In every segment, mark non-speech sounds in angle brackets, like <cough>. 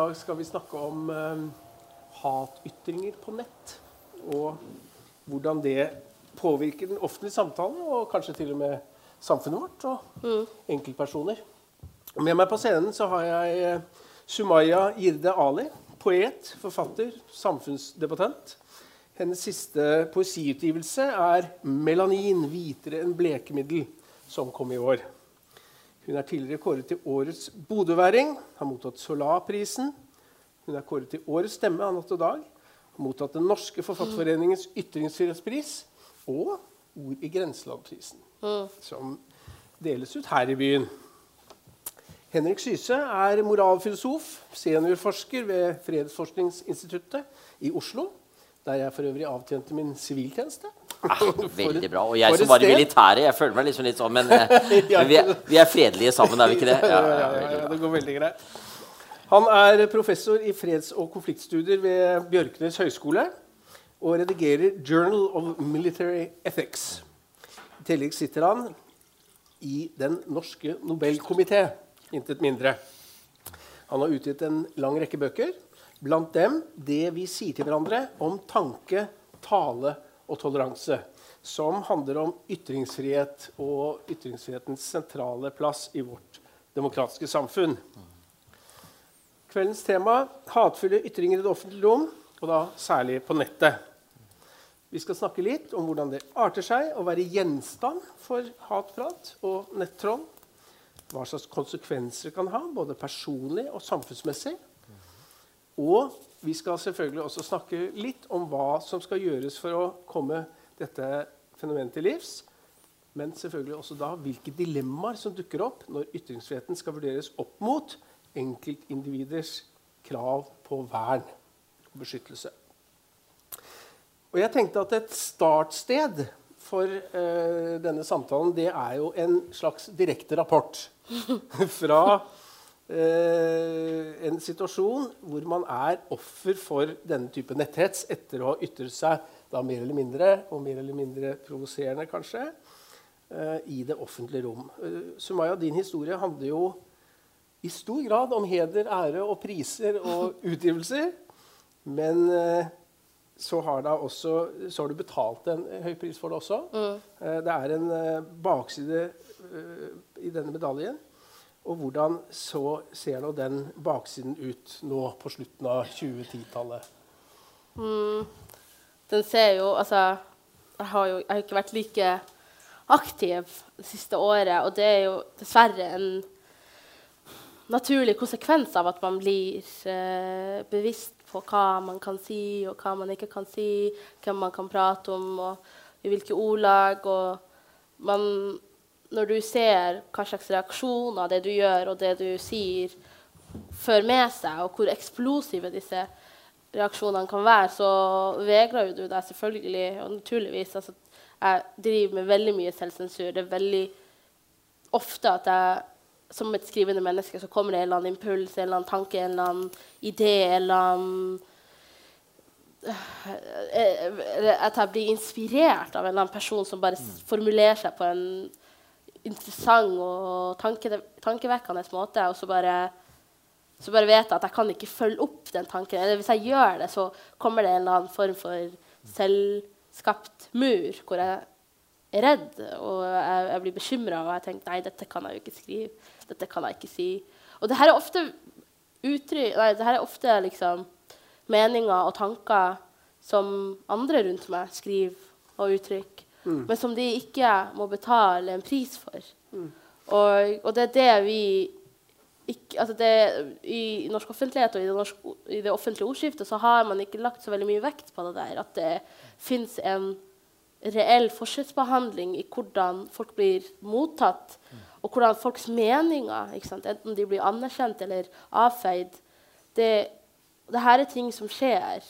Dag skal vi snakke om eh, hatytringer på nett. Og hvordan det påvirker den offentlige samtalen, og kanskje til og med samfunnet vårt og enkeltpersoner. Med meg på scenen så har jeg eh, Sumaya Jirde Ali. Poet, forfatter, samfunnsdebattant. Hennes siste poesiutgivelse er 'Melanin hvitere enn blekemiddel', som kom i år. Hun er tidligere kåret til årets bodøværing, har mottatt Solarprisen. Hun er kåret til årets stemme av Natt og Dag, har mottatt Den norske forfatterforeningens ytringsfrihetspris og Ord i grenselandprisen, som deles ut her i byen. Henrik Syse er moralfilosof, seniorforsker ved Fredsforskningsinstituttet i Oslo, der jeg for øvrig avtjente min siviltjeneste. Ah, <laughs> veldig bra. Og jeg som var i militæret, jeg føler meg liksom litt sånn, men, <laughs> eh, men vi, er, vi er fredelige sammen, er vi ikke det? Ja, Ja, ja, det går veldig greit. Han er professor i freds- og konfliktstudier ved Bjørknes høgskole og redigerer 'Journal of Military Ethics'. I tillegg sitter han i Den norske Nobelkomité, intet mindre. Han har utgitt en lang rekke bøker, blant dem 'Det vi sier til hverandre om tanke, tale og toleranse', som handler om ytringsfrihet og ytringsfrihetens sentrale plass i vårt demokratiske samfunn. Kveldens tema hatefulle ytringer i det offentlige rom, og da særlig på nettet. Vi skal snakke litt om hvordan det arter seg å være gjenstand for hatprat og nettroll. Hva slags konsekvenser det kan ha, både personlig og samfunnsmessig. Og vi skal selvfølgelig også snakke litt om hva som skal gjøres for å komme dette fenomenet til livs. Men selvfølgelig også da hvilke dilemmaer som dukker opp når ytringsfriheten skal vurderes opp mot enkeltindividers krav på vern og beskyttelse. Og jeg tenkte at et startsted for eh, denne samtalen det er jo en slags direkte rapport <laughs> fra en situasjon hvor man er offer for denne type netthets etter å ha ytret seg da mer eller mindre, og mer eller mindre provoserende kanskje, eh, i det offentlige rom. Eh, Sumaya, din historie handler jo i stor grad om heder, ære og priser og <laughs> utgivelser. Men eh, så har, også, så har du betalt en høy pris for det også. Eh, det er en eh, bakside eh, i denne medaljen. Og hvordan så ser nå den baksiden ut nå på slutten av 2010-tallet? Den ser jo Altså, jeg har jo jeg har ikke vært like aktiv det siste året, og det er jo dessverre en naturlig konsekvens av at man blir eh, bevisst på hva man kan si, og hva man ikke kan si, hvem man kan prate om, og i hvilke ordlag. Og man, når du ser hva slags reaksjoner det du gjør, og det du sier, fører med seg, og hvor eksplosive disse reaksjonene kan være, så vegrer du deg selvfølgelig, og naturligvis. Altså, jeg driver med veldig mye selvsensur. Det er veldig ofte at jeg som et skrivende menneske så kommer det en eller annen impuls, en eller annen tanke, en eller annen idé, en eller annen eh, At jeg blir inspirert av en eller annen person som bare formulerer seg på en interessant og tanke, tankevekkende måte, og så bare så bare vet jeg at jeg kan ikke følge opp den tanken. Eller hvis jeg gjør det, så kommer det en eller annen form for selvskapt mur hvor jeg er redd og jeg, jeg blir bekymra og jeg tenker nei, dette kan jeg jo ikke skrive. Dette kan jeg ikke si. Og det her er ofte uttrykk Nei, det her er ofte liksom meninger og tanker som andre rundt meg skriver og uttrykker, men som de ikke må betale en pris for. Og, og det er det vi ikke, altså det, I norsk offentlighet og i det, norsk, i det offentlige ordskiftet så har man ikke lagt så veldig mye vekt på det der. At det fins en reell forskjellsbehandling i hvordan folk blir mottatt, og hvordan folks meninger, enten de blir anerkjent eller avfeid det, det her er ting som skjer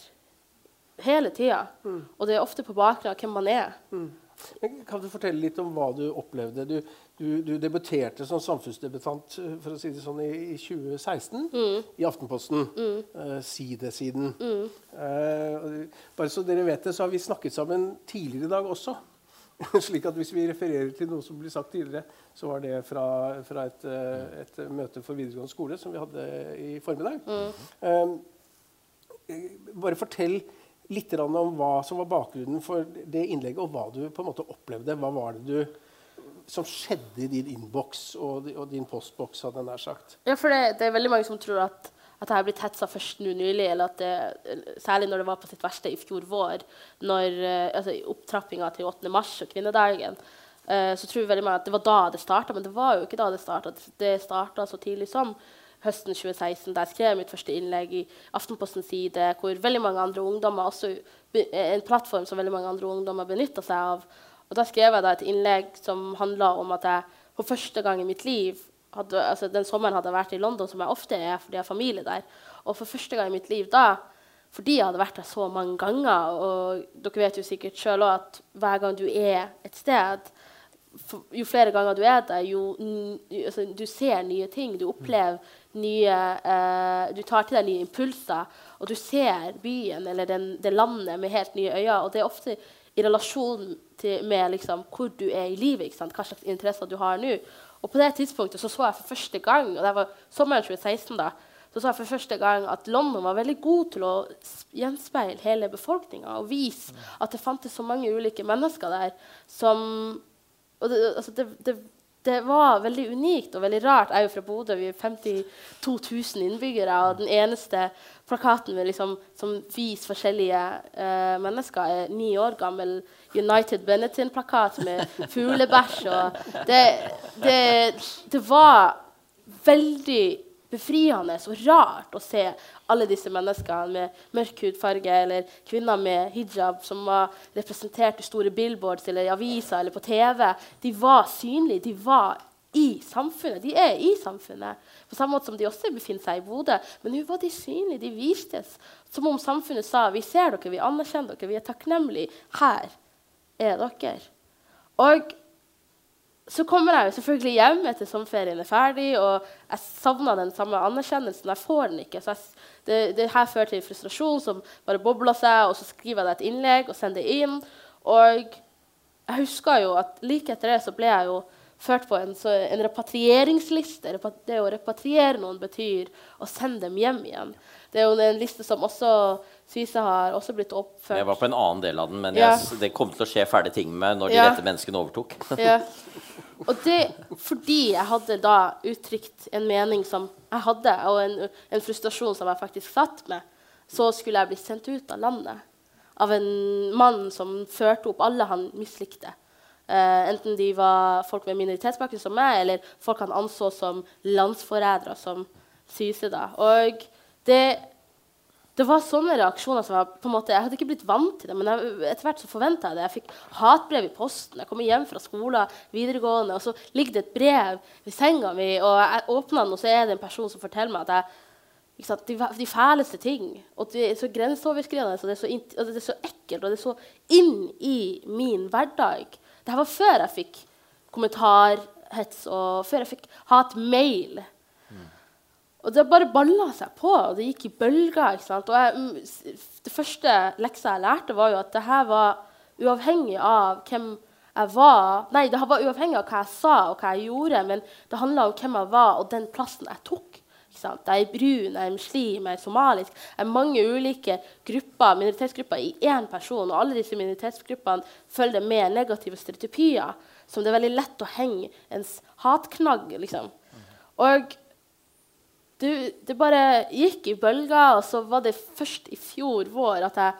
hele tida. Og det er ofte på bakgrunn av hvem man er. Mm. Kan du fortelle litt om hva du opplevde? Du, du, du debuterte som samfunnsdebutant eh, for å si det sånn, i, i 2016 i Aftenposten. Eh, sidesiden. Eh, Uh, bare så dere vet det, så har vi snakket sammen tidligere i dag også. <laughs> slik at hvis vi refererer til noe som ble sagt tidligere, så var det fra, fra et, et, møte for videregående skole som vi hadde i formiddag. Um, bare fortell litt om hva som var bakgrunnen for det innlegget, og hva du på en måte opplevde. Hva var det du som skjedde i din innboks og, din postboks? hadde nær sagt? Ja, for det, det, er veldig mange som tror at, at jeg har blitt hetsa først nå nylig. eller at det, Særlig når det var på sitt verste i fjor vår, når uh, altså, opptrappinga til 8. mars og kvinnedagen. Uh, så tror veldig mange at det var da det starta, men det var jo ikke da det starta. Det starta så tidlig som høsten 2016, da jeg skrev mitt første innlegg i Aftenpostens side, hvor veldig mange andre ungdommer også en plattform som veldig mange andre ungdommer benytta seg av. Og da skrev jeg da et innlegg som handla om at jeg for første gang i mitt liv hadde, altså Den sommeren hadde jeg vært i London, som jeg ofte er fordi jeg har familie der. Og for første gang i mitt liv da, fordi jeg hadde vært der så mange ganger Og dere vet jo sikkert sjøl òg at hver gang du er et sted Jo flere ganger du er der, jo altså, du ser nye ting. Du opplever nye eh, Du tar til deg nye impulser. Og du ser byen eller den, det landet med helt nye øyne. Og det er ofte i relasjon til, med liksom, hvor du er i livet, hva slags interesser du har nå. Og på det tidspunktet så, så jeg for første gang og det var sommeren 2016 da, så så jeg for første gang at London var veldig god til å gjenspeile hele befolkninga og vise at det fantes så mange ulike mennesker der som og det, altså det, det, det var veldig unikt og veldig rart. Jeg er jo fra Bodø. Vi er 52 000 innbyggere. Og den eneste plakaten liksom, som viser forskjellige uh, mennesker, er ni år gammel United Benetton-plakat med fuglebæsj. Det, det, det, var veldig befriende og rart å se alle disse menneskene med mørk hudfarge eller kvinner med hijab som var representert i store billboards eller i aviser eller på TV. De var synlige. De var i samfunnet. De er i samfunnet. På samme måte som de også befinner seg i Bodø. Men nå var de synlige. De vistes. Som om samfunnet sa vi ser dere, vi anerkjenner dere, vi er takknemlige. Her er dere. Og så kommer jeg jo selvfølgelig hjem etter sommerferien er ferdig, og jeg savner den samme anerkjennelsen. Jeg får den ikke. Så jeg, det, det, her fører til frustrasjon som bare bobler seg, og så skriver jeg det et innlegg og sender det inn. Og jeg husker jo at like etter det så ble jeg jo ført på en, så, en repatrieringsliste. Det å repatriere noen betyr å sende dem hjem igjen. Det er jo en liste som også Syse har også blitt oppført. Jeg var på en annen del av den, men jeg, det kom til å skje fæle ting med når de ja. rette menneskene overtok. ja. <laughs> Og det fordi jeg hadde da uttrykt en mening som jeg hadde, og en, en, frustrasjon som jeg faktisk satt med, så skulle jeg bli sendt ut av landet av en mann som førte opp alle han mislikte. Uh, enten de var folk med minoritetsbakgrunn som meg, eller folk han anså som landsforrædere, som Syse. da. Og det det var sånne reaksjoner som var, på en måte, Jeg hadde ikke blitt vant til det, men etter hvert så forventa jeg det. Jeg fikk hatbrev i posten. Jeg kom hjem fra skolen, videregående, og så ligger det et brev ved senga mi, og jeg åpner den, og så er det en person som forteller meg at jeg sant, de, de, fæleste ting. Og det er så grenseoverskridende, og det er så, og det er så ekkelt, og det er så inn i min hverdag. Dette var før jeg fikk kommentarhets, og før jeg fikk hatmail. Og det bare balla seg på, og det gikk i bølger. ikke sant? Og jeg, mm, det første leksa jeg lærte, var jo at det her var uavhengig av hvem jeg var Nei, det var uavhengig av hva jeg sa og hva jeg gjorde, men det handla om hvem jeg var, og den plassen jeg tok. ikke sant? Jeg er brun, jeg er muslim, jeg er somalisk. Jeg er mange ulike grupper, minoritetsgrupper i én person. Og alle disse minoritetsgruppene følger med negative stereotypier som det er veldig lett å henge ens hatknagg. liksom. Og det, det, bare gikk i bølger, og så var det først i fjor vår at jeg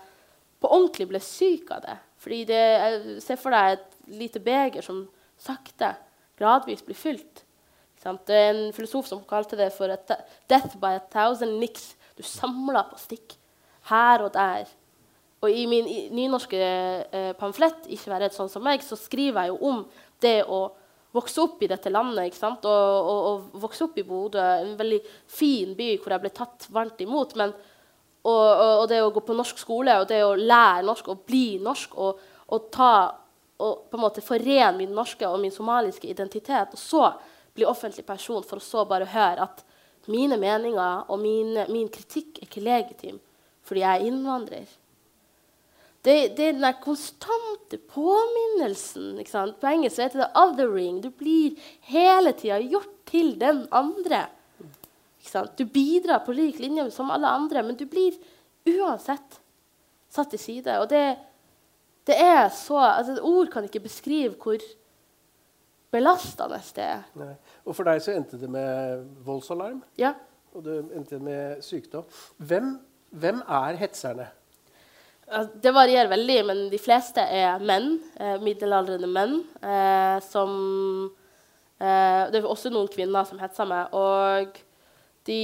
på ordentlig ble syk av det. Fordi det, jeg ser for deg et lite beger som sakte, gradvis blir fylt. Det er en filosof som kalte det for et 'death by a thousand nicks'. Du samler på stikk her og der. Og i min nynorske eh, pamflett 'Ikke vær redd sånn som meg' så skriver jeg jo om det å vokse opp i dette landet og, og, og, vokse opp i Bodø, en veldig fin by hvor jeg ble tatt varmt imot. Men, og, og, det å gå på norsk skole og det å lære norsk og bli norsk og, ta på en måte forene min norske og min somaliske identitet, og så bli offentlig person, for å så bare høre at mine meninger og mine, min kritikk er ikke legitim fordi jeg er innvandrer. Det, det er den der konstante påminnelsen. Ikke sant? På engelsk heter det 'othering'. Du blir hele tida gjort til den andre. Ikke sant? Du bidrar på lik linje som alle andre, men du blir uansett satt til side. Og det, det er så altså, Ord kan ikke beskrive hvor belastende det er. Nei. Og for deg så endte det med voldsalarm, Ja. og det endte med sykdom. Hvem, hvem er hetserne? Ja, Det varierer veldig, men de fleste er menn. Eh, middelaldrende menn. Eh, som eh, Det er også noen kvinner som hetser meg. Og de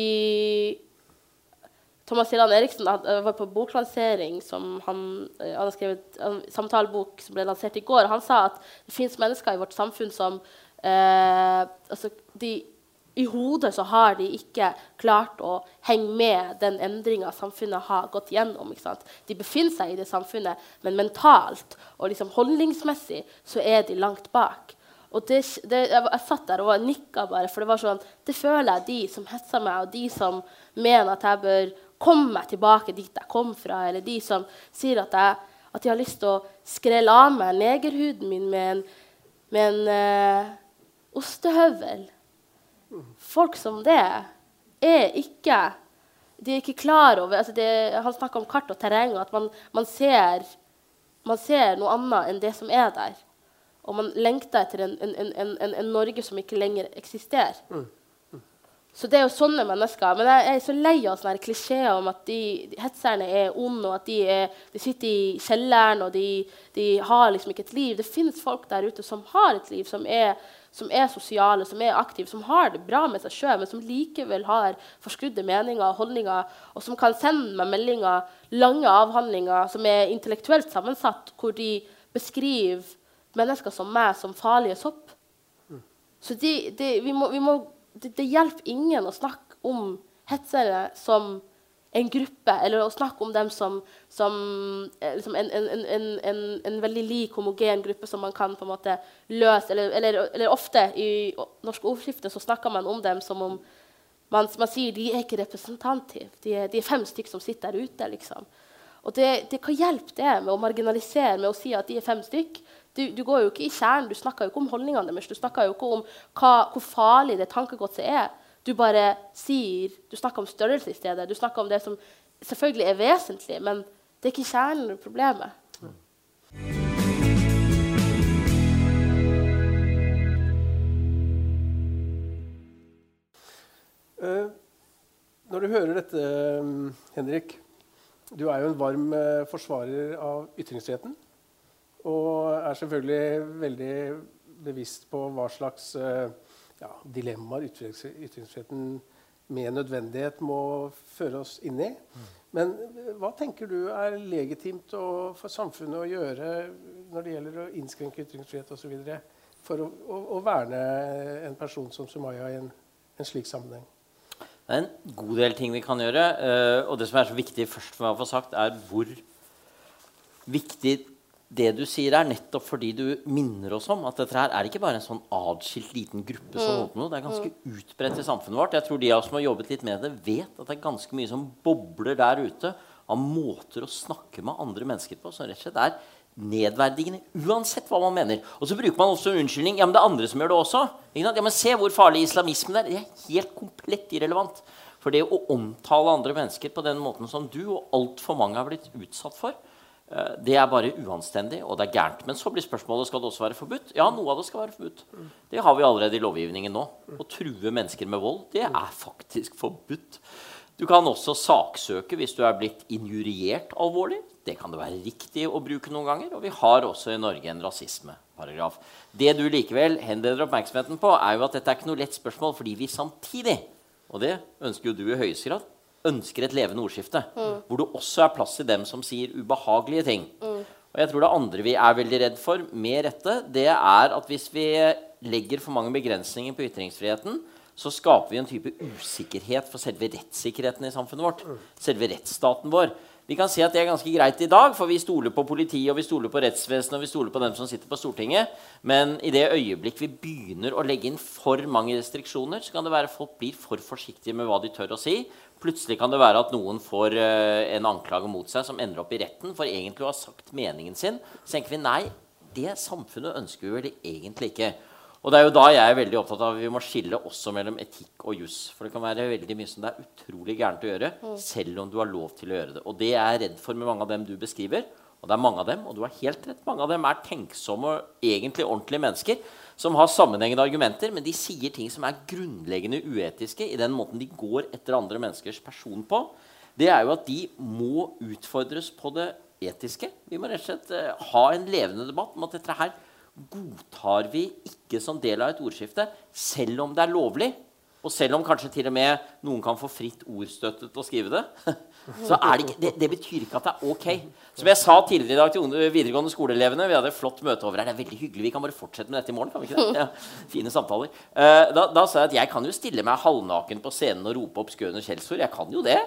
Thomas Hilland Eriksen eh, var på boklansering som han, eh, han har skrevet en samtalebok som ble lansert i går. Han sa at det fins mennesker i vårt samfunn som eh, altså de, I hodet så har de ikke klart å henge med den endringa samfunnet har gått gjennom. De befinner seg i det samfunnet, men mentalt og liksom holdningsmessig så er de langt bak. Og det, det, jeg, jeg satt der og nikka bare, for det var sånn Det føler jeg de som hetser meg, og de som mener at jeg bør komme meg tilbake dit jeg kom fra, eller de som sier at, jeg, at de har lyst til å skrelle av meg negerhuden min med en, med en eh, ostehøvel. Folk som det er ikke De er ikke klar over altså det, Han snakker om kart og terreng, og at man, man, ser, man ser noe annet enn det som er der. Og man lengter etter en, en, en, en, en Norge som ikke lenger eksisterer. Så det er jo sånne mennesker. Men jeg er så lei av sånne klisjeer om at de, de hetserne er onde, og at de, er, de sitter i kjelleren og de, de har liksom ikke et liv. Det finnes folk der ute som har et liv, som er, som er sosiale, som er aktive, som har det bra med seg sjøl, men som likevel har forskrudde meninger og holdninger, og som kan sende meg meldinger, lange avhandlinger som er intellektuelt sammensatt, hvor de beskriver mennesker som meg som farlige sopp. Så de, de, vi må, vi må det, det, hjelper ingen å snakke om hetsere som en gruppe, eller å snakke om dem som, som liksom en, en, en, en, veldig lik, homogen gruppe som man kan på en måte løse. Eller, eller, eller ofte i norsk ordskifte så snakker man om dem som om man, man sier de er ikke representative. De er, de er fem stykker som sitter der ute. liksom. Og det, det, Hva hjelper det med å marginalisere, med å si at de er fem stykk? Du, du, går jo ikke i kjernen, du snakker jo ikke om holdningene deres. Du snakker jo ikke om hva, hvor farlig det tankegodset er. Du bare sier, du snakker om størrelse i stedet. Du snakker om det som selvfølgelig er vesentlig, men det er ikke kjernen i problemet. Uh, når du hører dette, um, Henrik Du er jo en varm uh, forsvarer av ytringsfriheten. Og er selvfølgelig veldig bevisst på hva slags uh, ja, dilemmaer ytringsfriheten med nødvendighet må føre oss inn i. Men hva tenker du er legitimt å, for samfunnet å gjøre når det gjelder å innskrenke ytringsfrihet osv. for å, å, å, verne en person som Sumaya i en, en slik sammenheng? Det er en god del ting vi kan gjøre. og det som er så viktig først for meg å få sagt, er hvor viktig det du sier, er nettopp fordi du minner oss om at dette her er ikke bare en sånn adskilt liten gruppe. som mm. noe. Det er ganske mm. utbredt i samfunnet vårt. Jeg tror de av oss som har jobbet litt med det, vet at det er ganske mye som bobler der ute av måter å snakke med andre mennesker på som rett og slett er nedverdigende uansett hva man mener. Og så bruker man også unnskyldning. Ja, men det er andre som gjør det også. Ja, men Se hvor farlig islamismen er. Det er helt komplett irrelevant. For det å omtale andre mennesker på den måten som du og altfor mange har blitt utsatt for, det er bare uanstendig, og det er gærent. Men så blir spørsmålet skal det også være forbudt. Ja, noe av det skal være forbudt. Det har vi allerede i lovgivningen nå. Å true mennesker med vold, det er faktisk forbudt. Du kan også saksøke hvis du er blitt injuriert alvorlig. Det kan det være riktig å bruke noen ganger. Og vi har også i Norge en rasismeparagraf. Det du likevel henleder oppmerksomheten på, er jo at dette er ikke noe lett spørsmål, fordi vi samtidig, og det ønsker jo du i høyeste grad, ønsker et levende ordskifte. Mm. Hvor det også er plass til dem som sier ubehagelige ting. Mm. Og jeg tror det andre vi er veldig redd for, med rette, det er at hvis vi legger for mange begrensninger på ytringsfriheten, så skaper vi en type usikkerhet for selve rettssikkerheten i samfunnet vårt. Selve rettsstaten vår. Vi kan si at det er ganske greit i dag, for vi stoler på politiet og vi stoler på rettsvesenet og vi stoler på dem som sitter på Stortinget. Men i det øyeblikk vi begynner å legge inn for mange restriksjoner, så kan det være at folk blir for forsiktige med hva de tør å si. Plutselig kan det være at noen får uh, en anklage mot seg som ender opp i retten for egentlig å ha sagt meningen sin. Så tenker vi nei, det samfunnet ønsker vi vel egentlig ikke. Og det er jo da jeg er veldig opptatt av at vi må skille også mellom etikk og juss. For det kan være veldig mye som det er utrolig gærent å gjøre, mm. selv om du har lov til å gjøre det. Og det er jeg redd for med mange av dem du beskriver. Og det er mange av dem, og du har helt rett. Mange av dem er tenksomme og egentlig ordentlige mennesker som har sammenhengende argumenter, men de sier ting som er grunnleggende uetiske i den måten de går etter andre menneskers person på. Det er jo at de må utfordres på det etiske. Vi må rett og slett uh, ha en levende debatt om at dette her godtar vi ikke som del av et ordskifte, selv om det er lovlig. Og selv om kanskje til og med noen kan få fritt ordstøtte til å skrive det, <laughs> så er det, ikke, det, det, betyr ikke at det er ok. Som jeg sa tidligere i dag til videregående skoleelevene Vi hadde et flott møte over her. Det er veldig hyggelig. Vi kan bare fortsette med dette i morgen. kan vi ikke det? Ja, fine samtaler. Uh, da, da, sa jeg at jeg kan jo stille meg halvnaken på scenen og rope opp Skøen og skjellsord. Jeg kan jo det.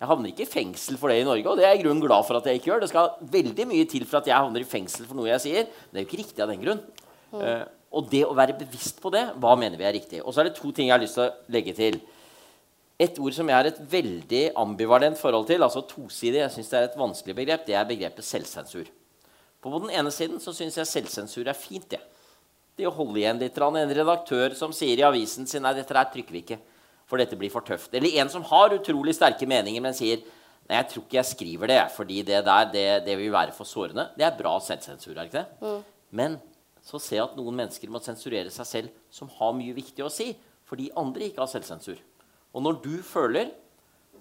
Jeg havner ikke i fengsel for det i Norge, og det er jeg i grunnen glad for at jeg ikke gjør. Det skal veldig mye til for at jeg havner i fengsel for noe jeg sier. Men det er jo ikke riktig av den grunn. Mm. Uh, og det å være bevisst på det, hva mener vi er riktig? Og så er det to ting jeg har lyst til å legge til. Et ord som jeg har et veldig ambivalent forhold til, altså tosidig, jeg synes det er et vanskelig begrep, det er begrepet selvsensur. På den ene siden så syns jeg selvsensur er fint. Det. det å holde igjen litt. En redaktør som sier i avisen sin nei, dette her trykker vi ikke for dette blir for tøft. Eller en som har utrolig sterke meninger, men sier nei, jeg tror ikke jeg skriver det, fordi det der det, det vil være for sårende. Det er bra selvsensur. er ikke det? Mm. Men så ser jeg at noen mennesker må sensurere seg selv som har mye viktig å si, fordi andre ikke har selvsensur. Og når du føler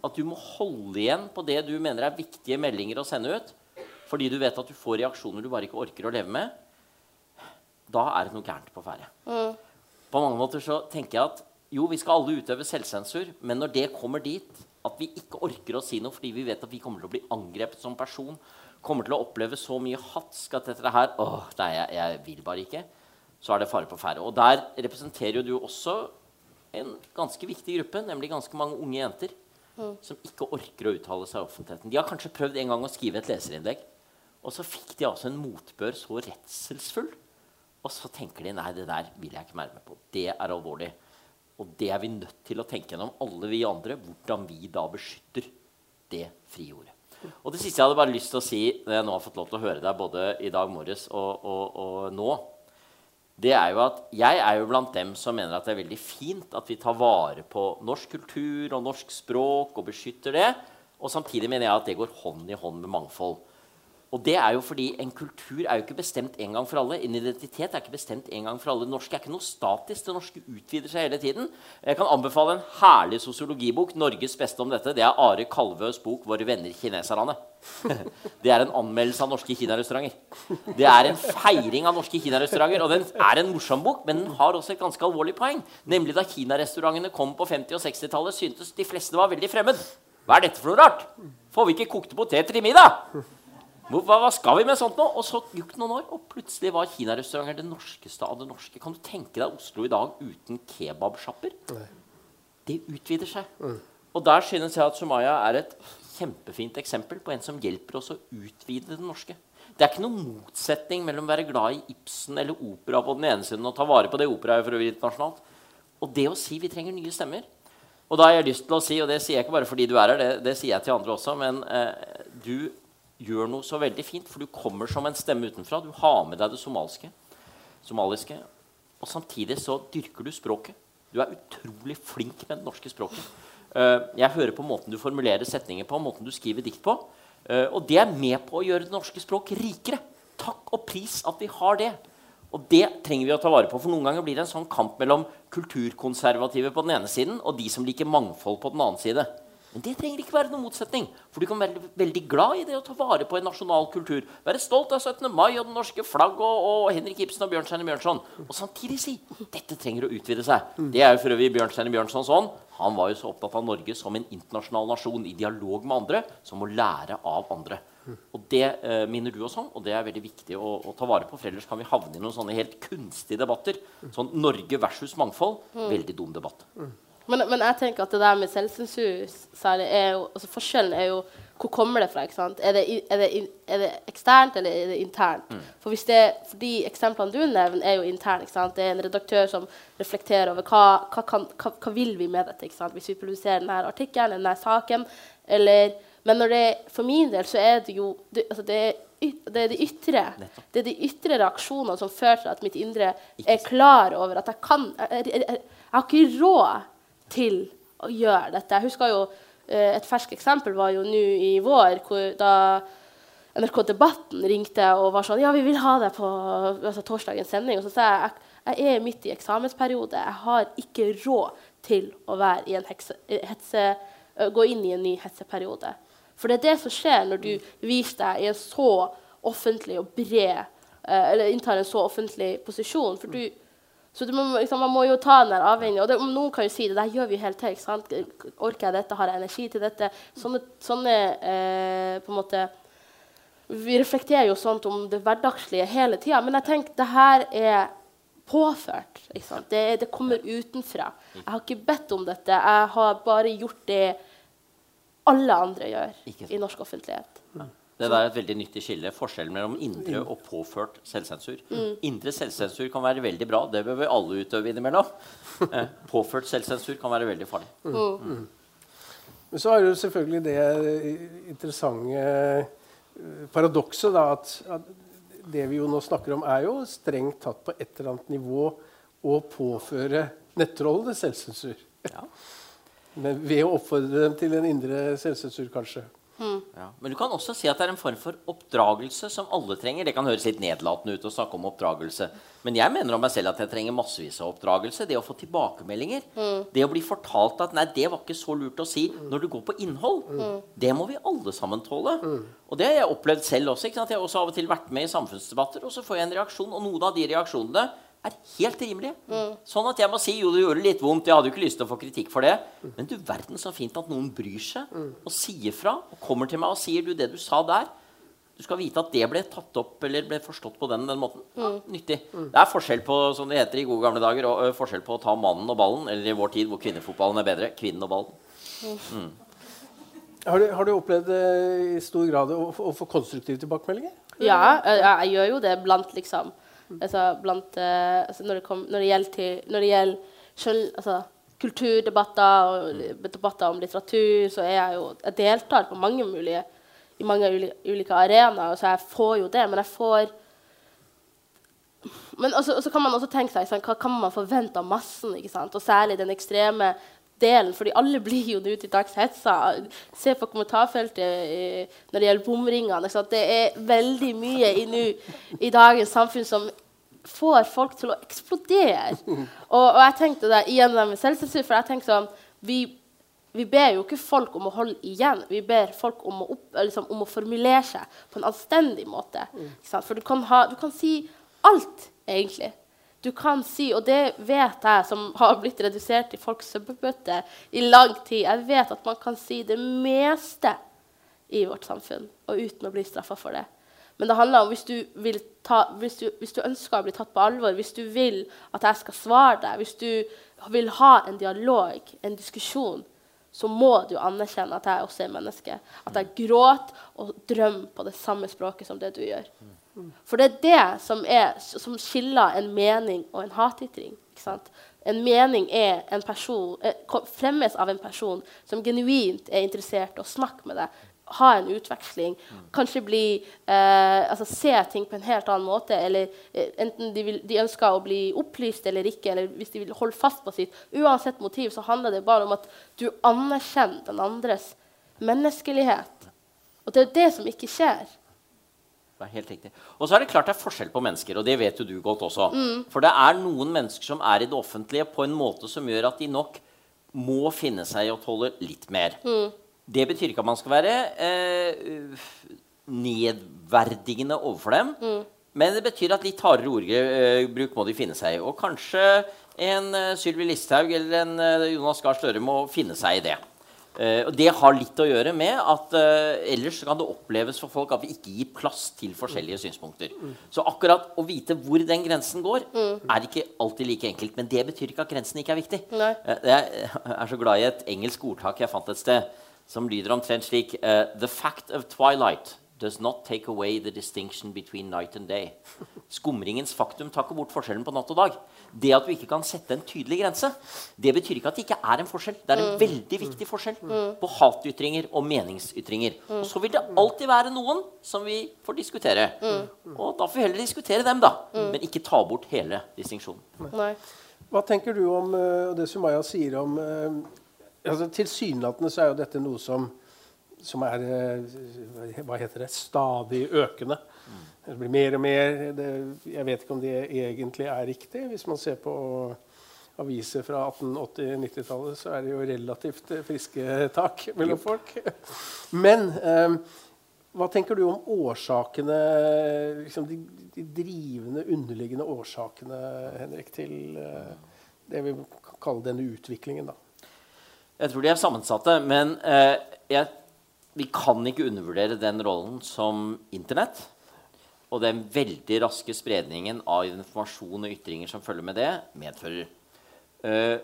at du må holde igjen på det du mener er viktige meldinger å sende ut, fordi du vet at du får reaksjoner du bare ikke orker å leve med, da er det noe gærent på ferde. Mm. På mange måter så tenker jeg at jo, vi skal alle utøve selvsensur, men når det kommer dit at vi ikke orker å si noe fordi vi vet at vi kommer til å bli angrepet som person, kommer til å oppleve så mye hatsk at dette her åh, nei, jeg, jeg vil bare ikke, så er det fare på ferde. Og der representerer jo du også en ganske viktig gruppe, nemlig ganske mange unge jenter mm. som ikke orker å uttale seg i offentligheten. De har kanskje prøvd en gang å skrive et leserinnlegg, og så fikk de altså en motbør så redselsfull. Og så tenker de nei, det der vil jeg ikke være med på. Det er alvorlig. Og det er vi nødt til å tenke gjennom, alle vi andre, hvordan vi da beskytter det frie ordet. Og det siste jeg hadde bare lyst til å si når jeg nå har fått lov til å høre deg både i dag morges og, og, og nå, det er jo at jeg er jo blant dem som mener at det er veldig fint at vi tar vare på norsk kultur og norsk språk og beskytter det. Og samtidig mener jeg at det går hånd i hånd med mangfold. Og det er jo fordi en kultur er jo ikke bestemt en gang for alle. En identitet er ikke bestemt en gang for alle. Det norske er ikke noe statisk. Det norske utvider seg hele tiden. Jeg kan anbefale en herlig sosiologibok. Norges beste om dette. Det er Are Kalvøs bok 'Våre venner kineserne'. <laughs> Det er en anmeldelse av norske kinarestauranter. Det er en feiring av norske kinarestauranter. Og den er en morsom bok, men den har også et ganske alvorlig poeng. Nemlig da kinarestaurantene kom på 50- og 60-tallet, syntes de fleste var veldig fremmed. Hva er dette for noe rart? Får vi ikke kokte poteter i middag? Hva, hva, skal vi med sånt nå? Og så gikk det noen år, og plutselig var kinarestauranter det norskeste av det norske. Kan du tenke deg Oslo i dag uten kebabsjapper? Det utvider seg. Mm. Og der synes jeg at Sumaya er et kjempefint eksempel på en som hjelper oss å utvide det norske. Det er ikke noen motsetning mellom å være glad i Ibsen eller opera på den ene siden og ta vare på det operaet for å bli internasjonalt, og det å si vi trenger nye stemmer. Og da har jeg lyst til å si, og det sier jeg ikke bare fordi du er her, det, det sier jeg til andre også, men eh, du gjør noe så veldig fint, for du kommer som en stemme utenfra. Du har med deg det somaliske, somaliske og samtidig så dyrker du språket. Du er utrolig flink med det norske språket. Uh, jeg hører på måten du formulerer setninger på, måten du skriver dikt på. Uh, og det er med på å gjøre det norske språk rikere. Takk og pris at vi har det. Og det trenger vi å ta vare på, for noen ganger blir det en sånn kamp mellom kulturkonservative på den ene siden og de som liker mangfold på den annen side. Men det trenger ikke være noen motsetning. For du kan være veldig glad i det å ta vare på en nasjonal kultur. Være stolt av 17. mai og det norske flagg og, og Henrik Ibsen og Bjørnstjerne Bjørnson. Og samtidig si dette trenger å utvide seg. Det er jo for øvrig Bjørnstjerne Bjørnson sånn. Han var jo så opptatt av Norge som en internasjonal nasjon i dialog med andre, som å lære av andre. Og Det eh, minner du oss om, og det er veldig viktig å, å, ta vare på. For ellers kan vi havne i noen sånne helt kunstige debatter. Sånn Norge versus mangfold. Veldig dum debatt. Men, men, jeg tenker at det der med selvsensur særlig er jo altså Forskjellen er jo hvor kommer det fra? ikke sant? Er det, er det, er det eksternt, eller er det internt? For, hvis det, for de eksemplene du nevner, er jo interne. ikke sant? Det er en redaktør som reflekterer over hva, hva, kan, hva, hva vil vi med dette ikke sant? hvis vi produserer denne artikkelen, denne saken. Eller, men for min del så er det jo det, altså det, er det er de ytre det er de ytre reaksjonene som fører til at mitt indre er klar over at jeg kan Jeg, jeg, jeg, jeg har ikke råd til å gjøre dette. Jeg husker jo eh, Et ferskt eksempel var jo nå i vår, da NRK Debatten ringte og var sånn Ja, vi vil ha deg på altså, torsdagens sending. Og så sa jeg jeg, er midt i eksamensperiode. Jeg har ikke råd til å hekse, hetse, gå inn i en ny hetseperiode. For det er det som skjer når du viser deg i en så offentlig og bred eh, Eller inntar en så offentlig posisjon. For du, så du må, liksom, man må jo ta den der avveiningen. Og det, noen kan jo si det der gjør vi hele helt ikke sant? Orker jeg dette? Har jeg energi til dette? Sånne, sånne eh, på en måte Vi reflekterer jo sånt om det hverdagslige hele tida. Men jeg tenker det her er påført. Ikke sant? Det, det kommer utenfra. Jeg har ikke bedt om dette. Jeg har bare gjort det alle andre gjør i norsk offentlighet. Det der er et veldig nyttig skille. Forskjellen mellom indre og påført selvsensur. Indre selvsensur kan være veldig bra. Det bør vi alle utøve innimellom. <laughs> Eh, påført selvsensur kan være veldig farlig. Men så er jo selvfølgelig det interessante eh, paradokset da, at, at det vi jo nå snakker om, er jo strengt tatt på et eller annet nivå å påføre nettrollene selvsensur. Ja. <laughs> Men ved å oppfordre dem til en indre selvsensur, kanskje. Ja. Men du kan også si at det er en form for oppdragelse som alle trenger. Det kan høres litt nedlatende ut å snakke om oppdragelse. Men jeg mener om meg selv at jeg trenger massevis av oppdragelse. Det å få tilbakemeldinger. Det å bli fortalt at 'nei, det var ikke så lurt å si' når du går på innhold. Det må vi alle sammen tåle. Og det har jeg opplevd selv også. Ikke sant? Jeg har også av og til vært med i samfunnsdebatter, og så får jeg en reaksjon, og noen av de reaksjonene er helt rimelige. Sånn at jeg må si jo, det gjorde litt vondt, jeg hadde jo ikke lyst til å få kritikk for det. Men du verden så fint at noen bryr seg og sier fra og kommer til meg og sier du, det du sa der Du skal vite at det ble tatt opp eller ble forstått på den, den måten. Ja, nyttig. Det er forskjell på som det heter i gode gamle dager, og, ø, forskjell på å ta mannen og ballen, eller i vår tid hvor kvinnefotballen er bedre, kvinnen og ballen. Har du, har du opplevd i stor grad å, få- å få konstruktive tilbakemeldinger? Ja, jeg, jeg gjør jo det blant liksom altså, blant, eh, altså, når, det kom, når det gjelder, til, når det gjelder selv, altså, kulturdebatter og debatter om litteratur, så er jeg jo Jeg deltar på mange mulige i mange uli, ulike arenaer, så jeg får jo det. Men jeg får Men også, også, kan man også tenke seg sant, hva kan man forvente av massen, og særlig den ekstreme delen, fordi alle <laughs> blir jo nå til dags hetsa. Se på kommentarfeltet når det gjelder bomringene. Det er veldig mye i, nu, i dagens samfunn som får folk til å eksplodere. Og, og jeg tenkte det igjen med selvsensur, for jeg tenkte sånn vi, vi ber jo ikke folk om å holde igjen. Vi ber folk om å, opp, liksom, om å formulere seg på en anstendig måte. For du kan, ha, du kan si alt, egentlig. Du kan si, og det vet jeg som har blitt redusert i folks søppelbøtte i lang tid, jeg vet at man kan si det meste i vårt samfunn, og uten å bli straffa for det. Men det handler om hvis du, ta, hvis, du, hvis du ønsker å bli tatt på alvor, hvis du vil at jeg skal svare deg, hvis du vil ha en dialog, en diskusjon, så må du anerkjenne at jeg også er menneske. At jeg gråter og drømmer på det samme språket som det du gjør. For det er det som, er, som skiller en mening og en hatytring. En mening er en person, eh, fremmes av en person som genuint er interessert i å snakke med deg. Ha en utveksling. Kanskje bli, eh, altså se ting på en helt annen måte. Eller eh, enten de, vil, de ønsker å bli opplyst eller ikke, eller hvis de vil holde fast på sitt. Uansett motiv så handler det bare om at du anerkjenner den andres menneskelighet. Og det er det som ikke skjer. Det er helt riktig. Og så er det klart det er forskjell på mennesker, og det vet jo du godt også. For det er noen mennesker som er i det offentlige på en måte som gjør at de nok må finne seg i å tåle litt mer. Det betyr ikke at man skal være eh, nedverdigende overfor dem. Men det betyr at litt hardere ordbruk må de finne seg i. Og kanskje en uh, Sylvi Listhaug eller en eh, Jonas Gahr Støre må finne seg i det. Eh, og Det har litt å gjøre med at eh, ellers kan det oppleves for folk at vi ikke gir plass til forskjellige synspunkter. Så akkurat å vite hvor den grensen går, er ikke alltid like enkelt. Men det betyr ikke at grensen ikke er viktig. Eh, Jeg er så glad i et engelsk ordtak jeg fant et sted, som lyder omtrent slik eh, The fact of twilight does not take away the distinction between night and day. Skumringens faktum tar ikke bort forskjellen på natt og dag. Det at du ikke kan sette en tydelig grense, det betyr ikke at det ikke er en forskjell. Det er en veldig viktig forskjell på hatytringer og meningsytringer. Og så vil det alltid være noen som vi får diskutere. Og da får vi heller diskutere dem, da. Men ikke ta bort hele distinksjonen. Hva tenker du om eh, det Sumaya sier om eh, altså Tilsynelatende så er jo dette noe som, som er eh, hva heter det, stadig økende. Det blir mer og mer. Det, jeg vet ikke om det egentlig er riktig. Hvis man ser på aviser fra 1880-90-tallet, så er det jo relativt eh, friske tak mellom folk. Men eh, hva tenker du om årsakene, liksom de, de drivende, underliggende årsakene, Henrik, til eh, det vi kan kalle denne utviklingen? da? Jeg tror de er sammensatte, men eh, jeg, vi kan ikke undervurdere den rollen som Internett og den veldig raske spredningen av informasjon og ytringer som følger med det, medfører. Eh,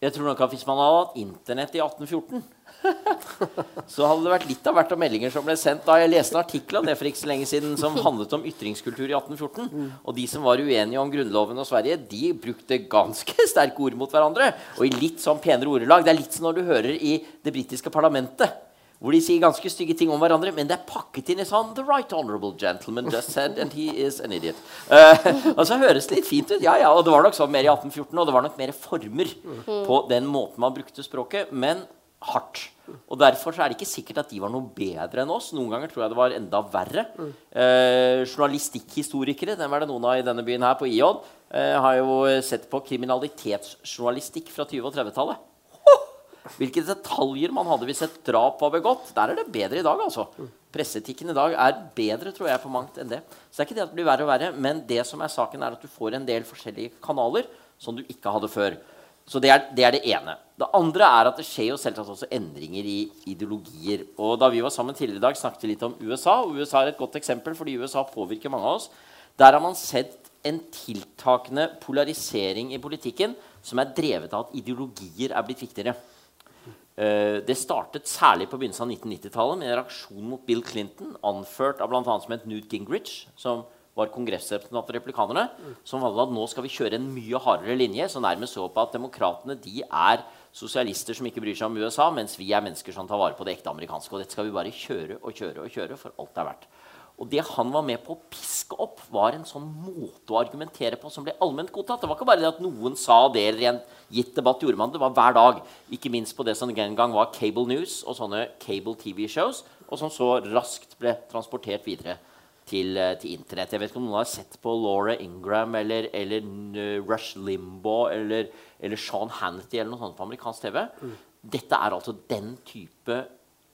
jeg tror nok at Hvis man hadde hatt Internett i 1814, <laughs> så hadde det vært litt av hvert av meldinger som ble sendt da. Jeg leste en artikkel om det for ikke så lenge siden som handlet om ytringskultur i 1814. Og de som var uenige om Grunnloven og Sverige, de brukte ganske sterke ord mot hverandre. Og i litt sånn penere ordelag. Det er litt som når du hører i det britiske parlamentet. Hvor de sier ganske stygge ting om hverandre, men det er pakket inn i sånn The right honorable gentleman just said, and he is an idiot. Uh, og så høres det litt fint ut. Ja, ja, og det var nok sånn mer i 1814, og det var nok mer former på den måten man brukte språket. Men hardt. Og Derfor er det ikke sikkert at de var noe bedre enn oss. Noen ganger tror jeg det var enda verre. Eh, journalistikkhistorikere den var det noen av i denne byen her på IJ, eh, har jo sett på kriminalitetsjournalistikk fra 20- og 30-tallet. Hvilke detaljer man hadde hvis et drap var begått. Der er det bedre i dag. altså. Presseetikken i dag er bedre tror jeg, på mangt enn det. Så det er ikke det at det blir verre og verre, men det som er saken er at du får en del forskjellige kanaler som du ikke hadde før. Så det er, det er, det ene. Det andre er at det skjer jo selvsagt også endringer i ideologier. Og Da vi var sammen tidligere i dag, snakket vi litt om USA. og USA er et godt eksempel fordi USA påvirker mange av oss. Der har man sett en tiltakende polarisering i politikken som er drevet av at ideologier er blitt viktigere. Uh, det startet særlig på begynnelsen av 1990-tallet med en reaksjon mot Bill Clinton, anført av bl.a. som het Newt Gingrich, som var kongressrepresentant for replikanerne, som valgte at nå skal vi kjøre en mye hardere linje, så nærmest så på at demokratene de er sosialister som ikke bryr seg om USA, mens vi er mennesker som tar vare på det ekte amerikanske. Og dette skal vi bare kjøre og kjøre og kjøre for alt det er verdt. Og det han var med på å piske opp, var en sånn måte å argumentere på som ble allment godtatt. Det var ikke bare det at noen sa det eller gitt debatt gjorde man det. var hver dag. Ikke minst på det som en gang var cable news og sånne cable TV-shows, og som så raskt ble transportert videre til, eh, til, Internett. Jeg vet ikke om noen har sett på Laura Ingram eller, eller uh, Rush Limbaugh eller, eller, Sean Hannity eller noe sånt på amerikansk TV. Mm. Dette er altså den type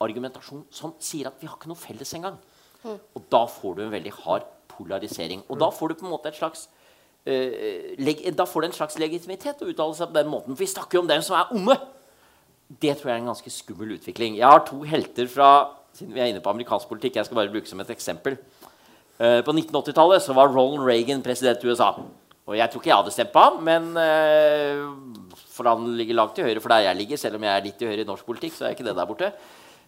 argumentasjon som sier at vi har ikke noe felles engang. Og da får du en veldig hard polarisering. Og da får du på en måte et slags Da får det en slags legitimitet å uttale seg på den måten. For vi snakker jo om dem som er onde. Det tror jeg er en ganske skummel utvikling. Jeg har to helter fra siden vi er inne på amerikansk politikk. Jeg skal bare bruke som et eksempel. Uh, på 1980-tallet var Ronald Reagan president i USA. Og jeg tror ikke jeg hadde stemt på ham, men uh, for han ligger langt til høyre for der jeg ligger. Selv om jeg er litt til høyre i norsk politikk, så er ikke det der borte.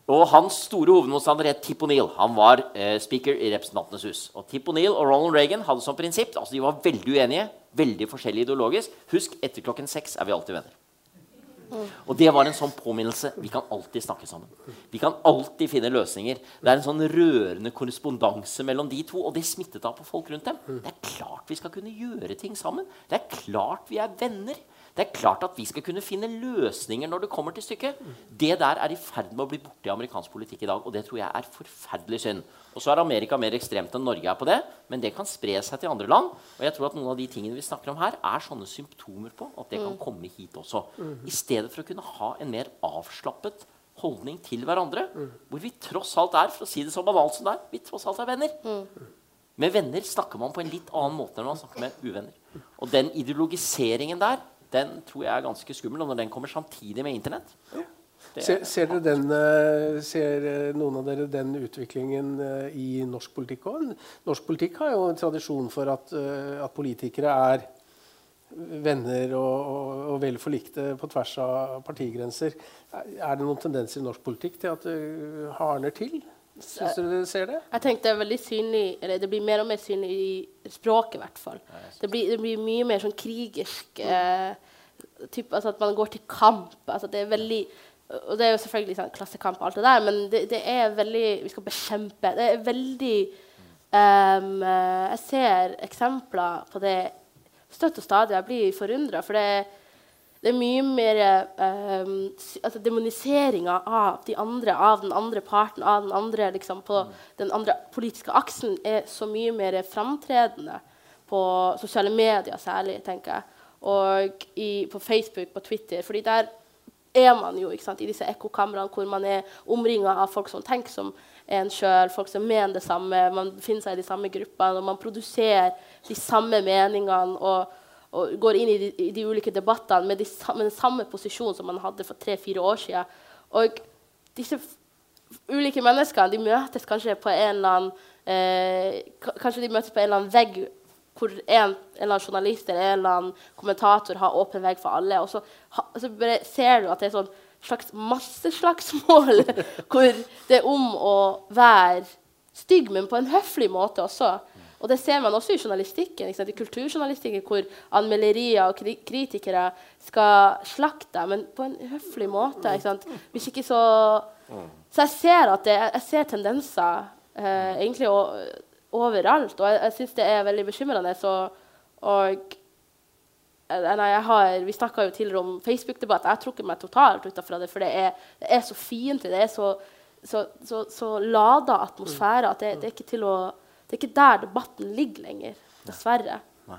Og Hans store hovedmotstander het Tip O'Neill. Han var eh, speaker i Representantenes hus. Og Tip O'Neill og Ronald Reagan hadde som prinsipp altså De var veldig uenige, veldig forskjellige ideologisk. Husk, etter klokken seks er vi alltid venner. Og det var en sånn påminnelse. Vi kan alltid snakke sammen. Vi kan alltid finne løsninger. Det er en sånn rørende korrespondanse mellom de to, og det smittet av på folk rundt dem. Det er klart vi skal kunne gjøre ting sammen. Det er klart vi er venner. Det er klart at vi skal kunne finne løsninger når det kommer til stykket. Det der er i ferd med å bli borte i amerikansk politikk i dag, og det tror jeg er forferdelig synd. Og så er Amerika mer ekstremt enn Norge er på det, men det kan spre seg til andre land. Og jeg tror at noen av de tingene vi snakker om her, er sånne symptomer på at det kan mm. komme hit også. I stedet for å kunne ha en mer avslappet holdning til hverandre, hvor vi tross alt er, for å si det så banalt som det er, vi tross alt er venner. Med venner snakker man på en litt annen måte enn man snakker med uvenner. Og den ideologiseringen der den tror jeg er ganske skummel. Og når den kommer samtidig med Internett ser, ser, den, eh, ser, eh, noen av dere den utviklingen eh, i norsk politikk òg? Norsk politikk har jo en tradisjon for at, at politikere er venner og, og, og vel forlikte på tvers av partigrenser. Er er det noen tendenser i norsk politikk til at det hardner til? Syns du du ser det? Jeg tenkte det er veldig synlig, eller det blir mer og mer synlig i språket, i hvert fall. Det blir, det blir mye mer sånn krigersk eh, typ, altså At man går til kamp. Altså det er veldig Og det er jo selvfølgelig sånn, klassekamp og alt det der, men det, det er veldig Vi skal bekjempe. Det er veldig eh, Jeg ser eksempler på det støtt og stadig. Jeg blir forundra, for det, det er mye mer um, altså Demoniseringa av de andre, av den andre parten, av den andre liksom, på den andre politiske aksen er så mye mer framtredende på sosiale medier særlig, tenker jeg. Og i, på Facebook, på Twitter. fordi der er man jo ikke sant, i disse ekkokamrene hvor man er omringa av folk som tenker som en sjøl, folk som mener det samme, man befinner seg i de samme gruppene, og man produserer de samme meningene og, og går inn i de, i de ulike debattene med, de, med den samme posisjonen som man hadde for tre-fire år siden. Og disse ulike menneskene de møtes kanskje på en eller annen eh, Kanskje de møtes på en eller annen vegg hvor en, en eller annen journalist eller en eller annen kommentator har åpen vegg for alle. Og så, ha, så ser du at det er sånn slags masseslagsmål <laughs> hvor det er om å være stygg, men på en høflig måte også. Og det ser man også i journalistikken, i kulturjournalistikken, hvor anmelderier og kri kritikere skal slakte men på en høflig måte. Hvis ikke så Så jeg ser det, jeg ser tendenser eh, egentlig overalt, og jeg, jeg syns det er veldig bekymrende. Så, og Eh, Nei, har, vi snakka jo tidligere om Facebook-debatt. Jeg har trukket meg totalt ut fra det, for det er, det er så fiendtlig. Det er så, så, så, så lada atmosfære at det, det, er ikke til å, det er ikke der debatten ligger lenger. Dessverre. Nei.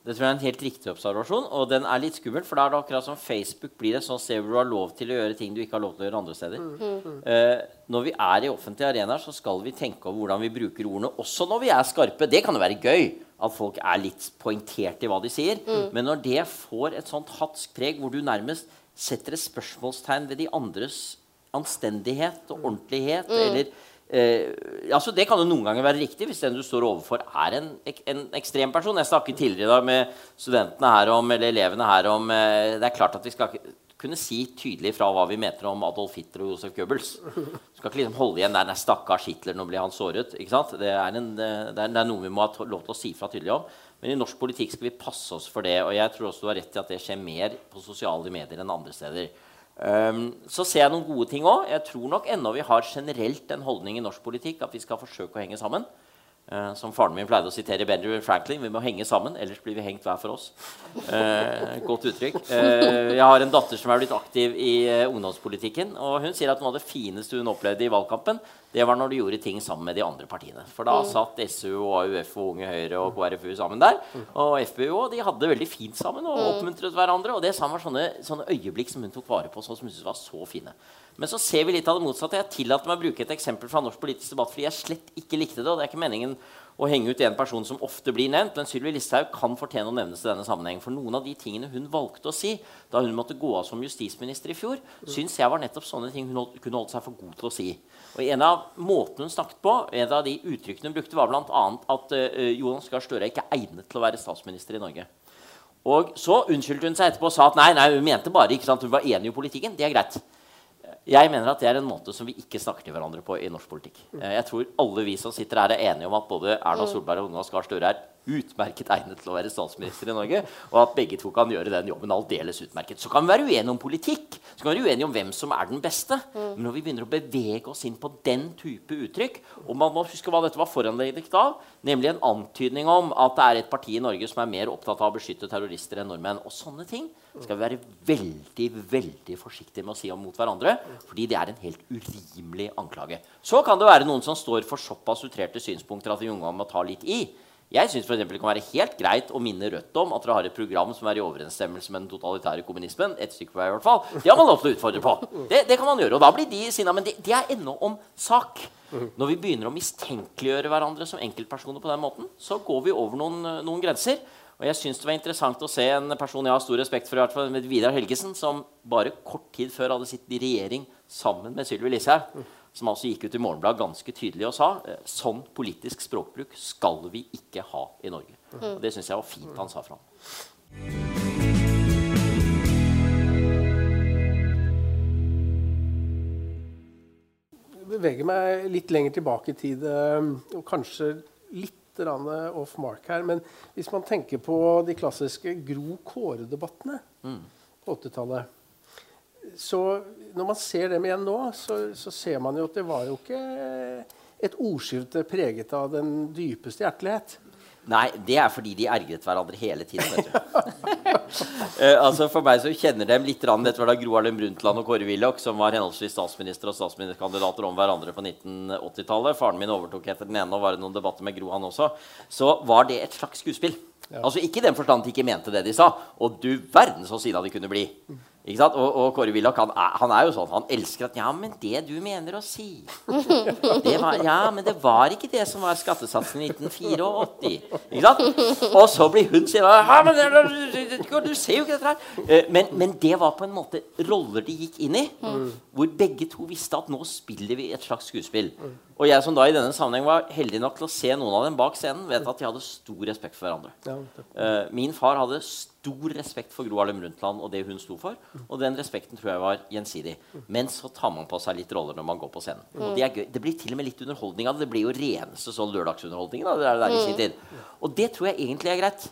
Det tror jeg er en helt riktig observasjon, og den er litt skummel. For da er det akkurat som Facebook blir et sånt sted hvor du har lov til å gjøre ting du ikke har lov til å gjøre andre steder. Eh, når vi er i offentlige arenaer, så skal vi tenke over hvordan vi bruker ordene, også når vi er skarpe. Det kan jo være gøy at folk er litt poengtert i hva de sier. Men når det får et sånt hatsk preg hvor du nærmest setter et spørsmålstegn ved de andres anstendighet og ordentlighet, eller Eh, altså Det kan jo noen ganger være riktig hvis den du står overfor, er en, en ekstrem person. Jeg snakket tidligere i dag med studentene her om, eller elevene her om eh, Det er klart at vi skal kunne si tydelig fra hva vi mener om Adolf Hitler og Josef Goebbels. Du skal ikke liksom holde igjen der stakkars Hitler, nå blir han såret. ikke sant? Det er, en, det, er, det er noe vi må ha lov til å si fra tydelig om. Men i norsk politikk skal vi passe oss for det. Og jeg tror også du har rett i at det skjer mer på sosiale medier enn andre steder. Um, så ser jeg noen gode ting òg. Jeg tror nok ennå vi har generelt en holdning i norsk politikk at vi skal forsøke å henge sammen. Eh, som faren min pleide å sitere Benjamin Franklin. Vi må henge sammen, ellers blir vi hengt hver for oss. Eh, godt uttrykk. Eh, jeg har en datter som er blitt aktiv i eh, ungdomspolitikken. Og hun sier at noe av det fineste hun opplevde i valgkampen, det var når du gjorde ting sammen med de andre partiene. For da satt SU og AUF og Unge Høyre og KrFU sammen der. Og FPU òg. de hadde det veldig fint sammen og oppmuntret hverandre. Og det sammen var sånne, sånne øyeblikk som hun tok vare på, som hun syntes var så fine. Men så ser vi litt av det motsatte. Jeg tillater meg å bruke et eksempel fra norsk politisk debatt fordi jeg slett ikke likte det. Og det er ikke meningen å henge ut en person som ofte blir nevnt, men Sylvi Listhaug kan fortjene å nevnes i denne sammenheng. For noen av de tingene hun valgte å si da hun måtte gå av som justisminister i fjor, syns jeg var nettopp sånne ting hun holdt, kunne holdt seg for god til å si. Og en av måtene hun snakket på, en av de uttrykkene hun brukte, var bl.a. at uh, Jonas Gahr Støre er egnet til å være statsminister i Norge. Og så unnskyldte hun seg etterpå og sa at nei, nei, hun mente bare ikke sant, hun var enig i politikken. Det er greit. Jeg mener at det er en måte som vi ikke snakker til hverandre på i norsk politikk. Eh, Jeg tror alle vi som sitter her, er enige om at både Erna Solberg og Jonas Gahr Støre er utmerket egnet til å være statsminister i Norge, og at begge to kan gjøre den jobben aldeles utmerket. Så kan vi være uenige om politikk, så kan vi være uenige om hvem som er den beste. Men når vi begynner å bevege oss inn på den type uttrykk, og man må huske hva dette var foranledet av, nemlig en antydning om at det er et parti i Norge som er mer opptatt av å beskytte terrorister enn nordmenn, og sånne ting skal vi være veldig veldig forsiktige med å si om mot hverandre, fordi det er en helt urimelig anklage. Så kan det være noen som står for såpass utrerte synspunkter at vi unge må ta litt i. Jeg syns det kan være helt greit å minne Rødt om at dere har et program som er i overensstemmelse med den totalitære kommunismen. Et stykke på vei i hvert fall. Det har man lov til å utfordre på. Det, det kan man gjøre, og da blir de sinna. Men det, det er ennå om sak. Når vi begynner å mistenkeliggjøre hverandre som enkeltpersoner på den måten, så går vi over noen, noen grenser. Og jeg synes det var interessant å se en person jeg har stor respekt for, i hvert fall, Vidar Helgesen, som bare kort tid før hadde sittet i regjering sammen med Sylvi Listhaug. Som altså gikk ut i Morgenbladet ganske tydelig og sa eh, sånn politisk språkbruk skal vi ikke ha i Norge. Og det syns jeg var fint han sa fra om. beveger meg litt lenger tilbake i tid, eh, og kanskje litt off mark her. Men hvis man tenker på de klassiske Gro Kåre-debattene på 80-tallet Så når man ser dem igjen nå, så, så, ser man jo at det var jo ikke et ordskifte preget av den dypeste hjertelighet. Nei, det er fordi de ergret hverandre hele tiden. vet du. uh, <laughs> altså For meg så kjenner dem litt Dette var da Gro Harlem Brundtland og Kåre Willoch som var henholdsvis statsminister og statsministerkandidater om hverandre på 1980-tallet. Faren min overtok etter den ene, og var det noen debatter med Gro, han også. Så var det et slags skuespill. Ja. Altså Ikke i den forstand de ikke mente det de sa. Og du verden så sinna de kunne bli. Ikke sant? Og, og Kåre Willoch han, han, er jo sånn. Han elsker at Ja, men det du mener å si <laughs> var, Ja, men det var ikke det som var skattesatsen i 1984. Ikke sant? Og så blir hun sier ja, men Du ser jo ikke dette her. Eh, men, men, det var på en måte roller de gikk inn i, hvor begge to visste at nå spiller vi et slags skuespill. Og jeg som da i denne sammenheng var heldig nok til å se noen av dem bak scenen, vet at de hadde stor respekt for hverandre. Uh, min far hadde stor respekt for Gro Harlem Brundtland og det hun sto for. Og den respekten tror jeg var gjensidig. Men så tar man på seg litt roller når man går på scenen. Og det, er gøy. det blir til og med litt underholdning av det. Det blir jo reneste sånn lørdagsunderholdning. Da, det der, der i sin tid. Og det tror jeg egentlig er greit.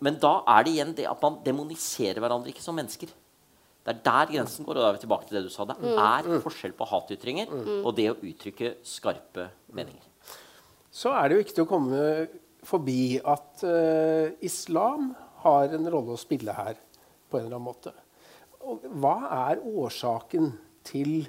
Men da er det igjen det at man demoniserer hverandre ikke som mennesker. Det er der grensen går. og da er vi tilbake til Det du sa. Det mm. er mm. forskjell på hatytringer mm. og det å uttrykke skarpe meninger. Så er det jo ikke til å komme forbi at uh, islam har en rolle å spille her på en eller annen måte. Og hva er årsaken til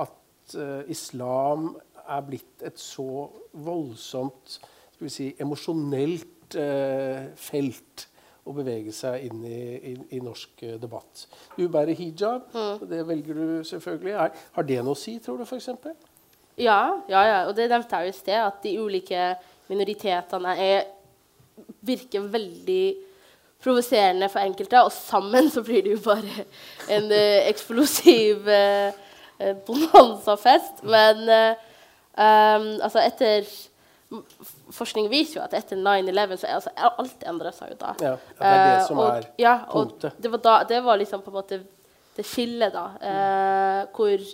at uh, islam er blitt et så voldsomt skal vi si, emosjonelt uh, felt å bevege seg inn i, i, i norsk eh, debatt. Du bærer hijab, mm. det velger du selvfølgelig. Er, har det noe å si, tror du, f.eks.? Ja, ja, ja, og det nevnte jeg jo i sted, at de ulike minoritetene er, virker veldig provoserende for enkelte, og sammen så blir det jo bare en uh, eksplosiv uh, bonanza-fest. Men um, altså etter forskning viser jo at etter 9-11 så er altså, alt endra seg jo da. Ja, det er det som uh, og, er ja, punktet. Det var, da, det var, liksom på en måte det skillet, da. Uh, hvor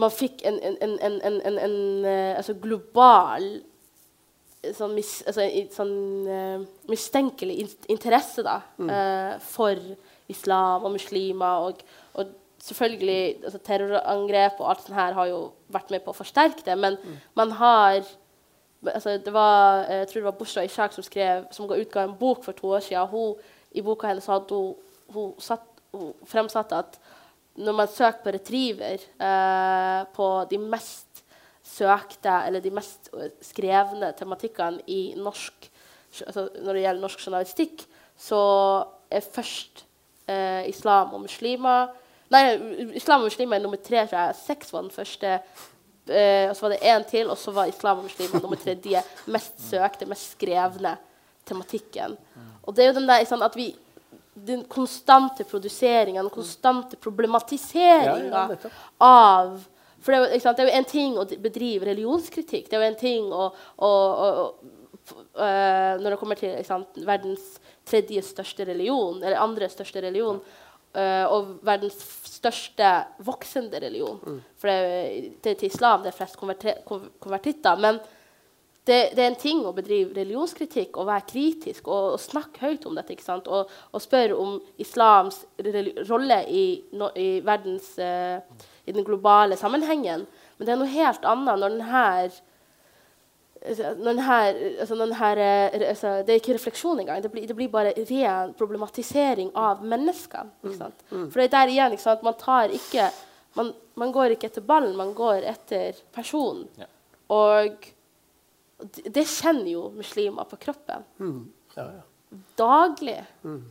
man fikk en, en, en, en, en altså global sånn, mis, altså, sånn mistenkelig interesse da, mm. for islam og muslimer. Og, og selvfølgelig altså, terrorangrep og alt sånt her har jo vært med på å forsterke det, men mm. man har altså, det var, eh, Jeg tror det var Bushra Ishak som, skrev, som utga en bok for to år siden. Hun, I boka hennes hadde hun, hun, satt, hun fremsatte at når man søker på retriever eh, på de mest søkte eller de mest skrevne tematikkene i norsk altså når det gjelder norsk journalistikk, så er først eh, islam og muslimer Nei, islam og muslimer er nummer tre. tror jeg. Seks var den første eh, og så var det én til, og så var islam og muslimer nummer tre. De mest søkte, mest skrevne tematikken. Og det er jo den der sånn, at vi den konstante produseringa, den konstante problematiseringa ja, ja, av For det er, jo, det er, jo en ting å bedrive religionskritikk. Det er jo en ting å, å, å, å Når det kommer til sant, verdens tredje største religion, eller andre største religion, Uh, og verdens største voksende religion. Mm. For det, det, til islam det er flest konvertitter. Men det, det, er en ting å bedrive religionskritikk og være kritisk og, og snakke høyt om dette. Og, og, spørre om islams rolle i, no, i, verdens, uh, i den globale sammenhengen. Men det er noe helt annet når denne når her, altså når eh, altså det er ikke refleksjon engang. Det blir, det blir bare ren problematisering av mennesker. Mm. Mm. For det er der igjen man tar ikke man, man, går ikke etter ballen, man går etter personen. Ja. Og det kjenner jo muslimer på kroppen. Mm. Ja, ja. Daglig. Mm.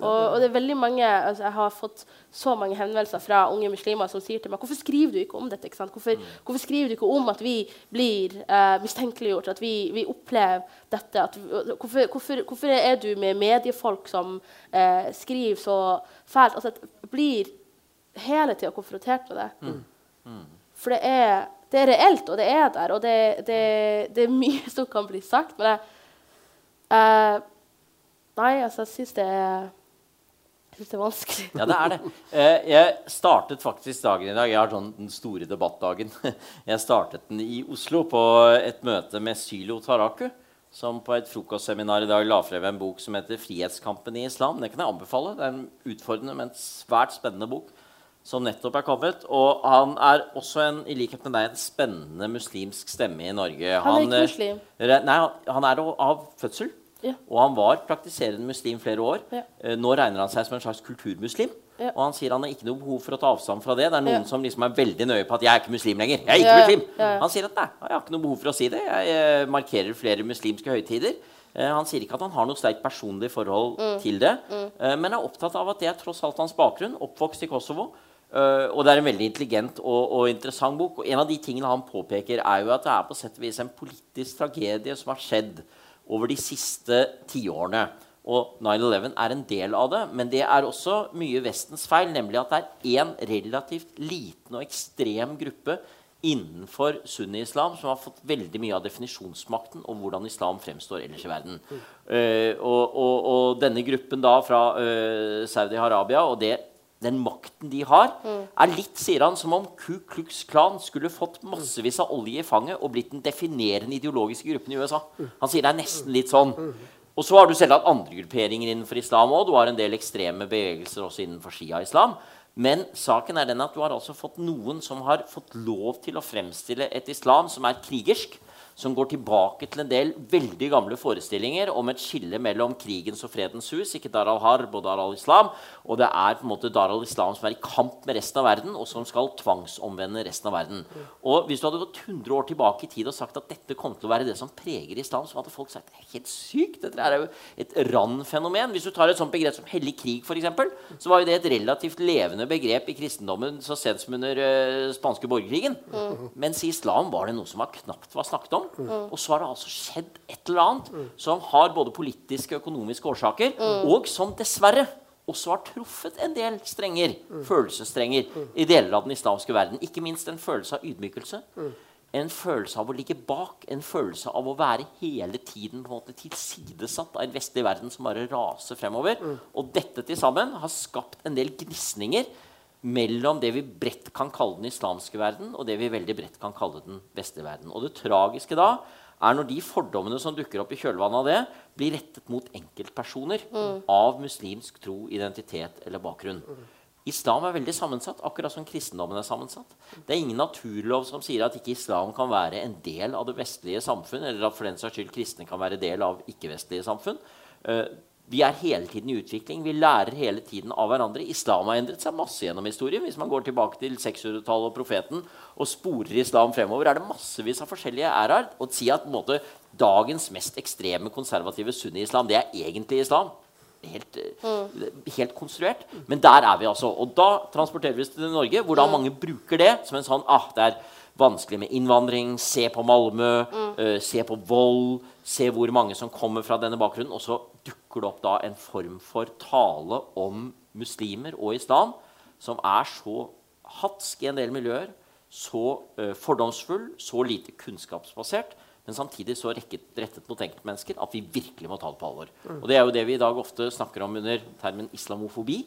Og, og, det er veldig mange, altså Jeg har fått så mange henvendelser fra unge muslimer som sier til meg hvorfor skriver du ikke om dette. ikke hvorfor, mm. hvorfor, skriver du ikke om at vi blir uh, mistenkeliggjort, at vi, vi opplever dette? At, hvorfor, hvorfor, hvorfor, er du med mediefolk som uh, skriver så fælt? Altså, jeg blir hele tida konfrontert med det. Mm. Mm. For det er, det er, reelt, og det er der, og det, det, det, er mye <laughs> som kan bli sagt. Men jeg, uh, Nei, altså, jeg syns det er det er vanskelig. Ja, det er det. Eh, jeg startet faktisk dagen i dag. Jeg har sånn den store debattdagen. <laughs> Jeg startet den i Oslo på et møte med Sylo Taraku, som på et frokostseminar i dag la frem en bok som heter 'Frihetskampen i islam'. Det kan jeg anbefale. Det er en utfordrende, men svært spennende bok som nettopp er kommet. Og han er også, en, i likhet med deg, en spennende muslimsk stemme i Norge. Han er ikke eh, muslim. Nei, han- er av fødsel. Ja. Og han var praktiserende muslim flere år. Ja. Eh, Nå regner han seg som en slags kulturmuslim. Ja. Og han sier han har ikke noe behov for å ta avstand fra det. Det er noen som liksom er veldig nøye på at 'jeg er ikke muslim lenger'. Jeg er ikke muslim. Han sier at nei, jeg har ikke noe behov for å si det. Jeg eh, markerer flere muslimske høytider. Eh, han sier ikke at han har noe sterkt personlig forhold Mm. til det, mm. men er opptatt av at det er tross alt hans bakgrunn. Oppvokst i Kosovo. Uh, og det er en veldig intelligent og, og interessant bok. Og en av de tingene han påpeker, er jo at det er på sett og vis en politisk tragedie som har skjedd over de siste tiårene. Og 9-11 er en del av det, men det er også mye Vestens feil. Nemlig at det er én relativt liten og ekstrem gruppe innenfor sunni-islam som har fått veldig mye av definisjonsmakten om hvordan islam fremstår ellers i verden. Uh, og, og, og denne gruppen da fra uh, Saudi-Arabia og det, den makten de har, er litt, sier han, som om Ku Klux Klan skulle fått massevis av olje i fanget og blitt den definerende ideologiske gruppen i USA. Han sier det er nesten litt sånn. Og så har du selv hatt andre grupperinger innenfor islam òg. Du har en del ekstreme bevegelser også innenfor shia-islam. Men saken er den at du har altså fått noen som har fått lov til å fremstille et islam som er krigersk, som går tilbake til en del veldig gamle forestillinger om et skille mellom krigens og fredens hus, ikke Dar al-Harb og Dar al-Islam. Og det er på en måte Dar al-Islam som er i kamp med resten av verden, og som skal tvangsomvende resten av verden. Og hvis du hadde gått 100 år tilbake i tid og sagt at dette kom til å være det som preger islam, så hadde folk sagt det er helt sykt. Dette er jo et RAN-fenomen. Hvis du tar et sånt begrep som hellig krig, eksempel, så var jo det et relativt levende begrep i kristendommen så sent som under uh, spanske borgerkrigen. Mens i islam var det noe som var knapt var snakket om. Og så har det altså skjedd et eller annet som har både politiske og økonomiske årsaker, og som dessverre også har truffet en del strenger, følelsesstrenger i deler av den islamske verden. Ikke minst en følelse av ydmykelse. En følelse av å ligge bak, en følelse av å være hele tiden på en måte tilsidesatt av en vestlig verden som bare raser fremover. Og dette til sammen har skapt en del gnisninger mellom det vi bredt kan kalle den islamske verden, og det vi veldig bredt kan kalle den vestlige verden. Og det tragiske da er når de fordommene som dukker opp i kjølvannet av det, blir rettet mot enkeltpersoner av muslimsk tro, identitet eller bakgrunn. Islam er veldig sammensatt, akkurat som kristendommen er sammensatt. Det er ingen naturlov som sier at ikke islam kan være en del av det vestlige samfunn, eller at for den saks skyld kristne kan være del av ikke-vestlige samfunn. Vi er hele tiden i utvikling. Vi lærer hele tiden av hverandre. Islam har endret seg masse gjennom historien. Hvis man går tilbake til 600-tallet og profeten og sporer islam fremover, er det massevis av forskjellige æraer. Å si at måte, dagens mest ekstreme konservative sunni-islam, det er egentlig islam. Helt, eh, helt konstruert. Men der er vi altså. Og da transporterer vi oss til Norge, hvor da mange bruker det som en sånn ah, det er vanskelig med innvandring. Se på Malmö. eh, se på vold. Se hvor mange som kommer fra denne bakgrunnen. Og så dukker det opp da en form for tale om muslimer og islam som er så hatsk i en del miljøer, så fordomsfull, så lite kunnskapsbasert, men samtidig så rekket, rettet mot enkeltmennesker at vi virkelig må ta det på alvor. Og Det er jo det vi i dag ofte snakker om under termen islamofobi.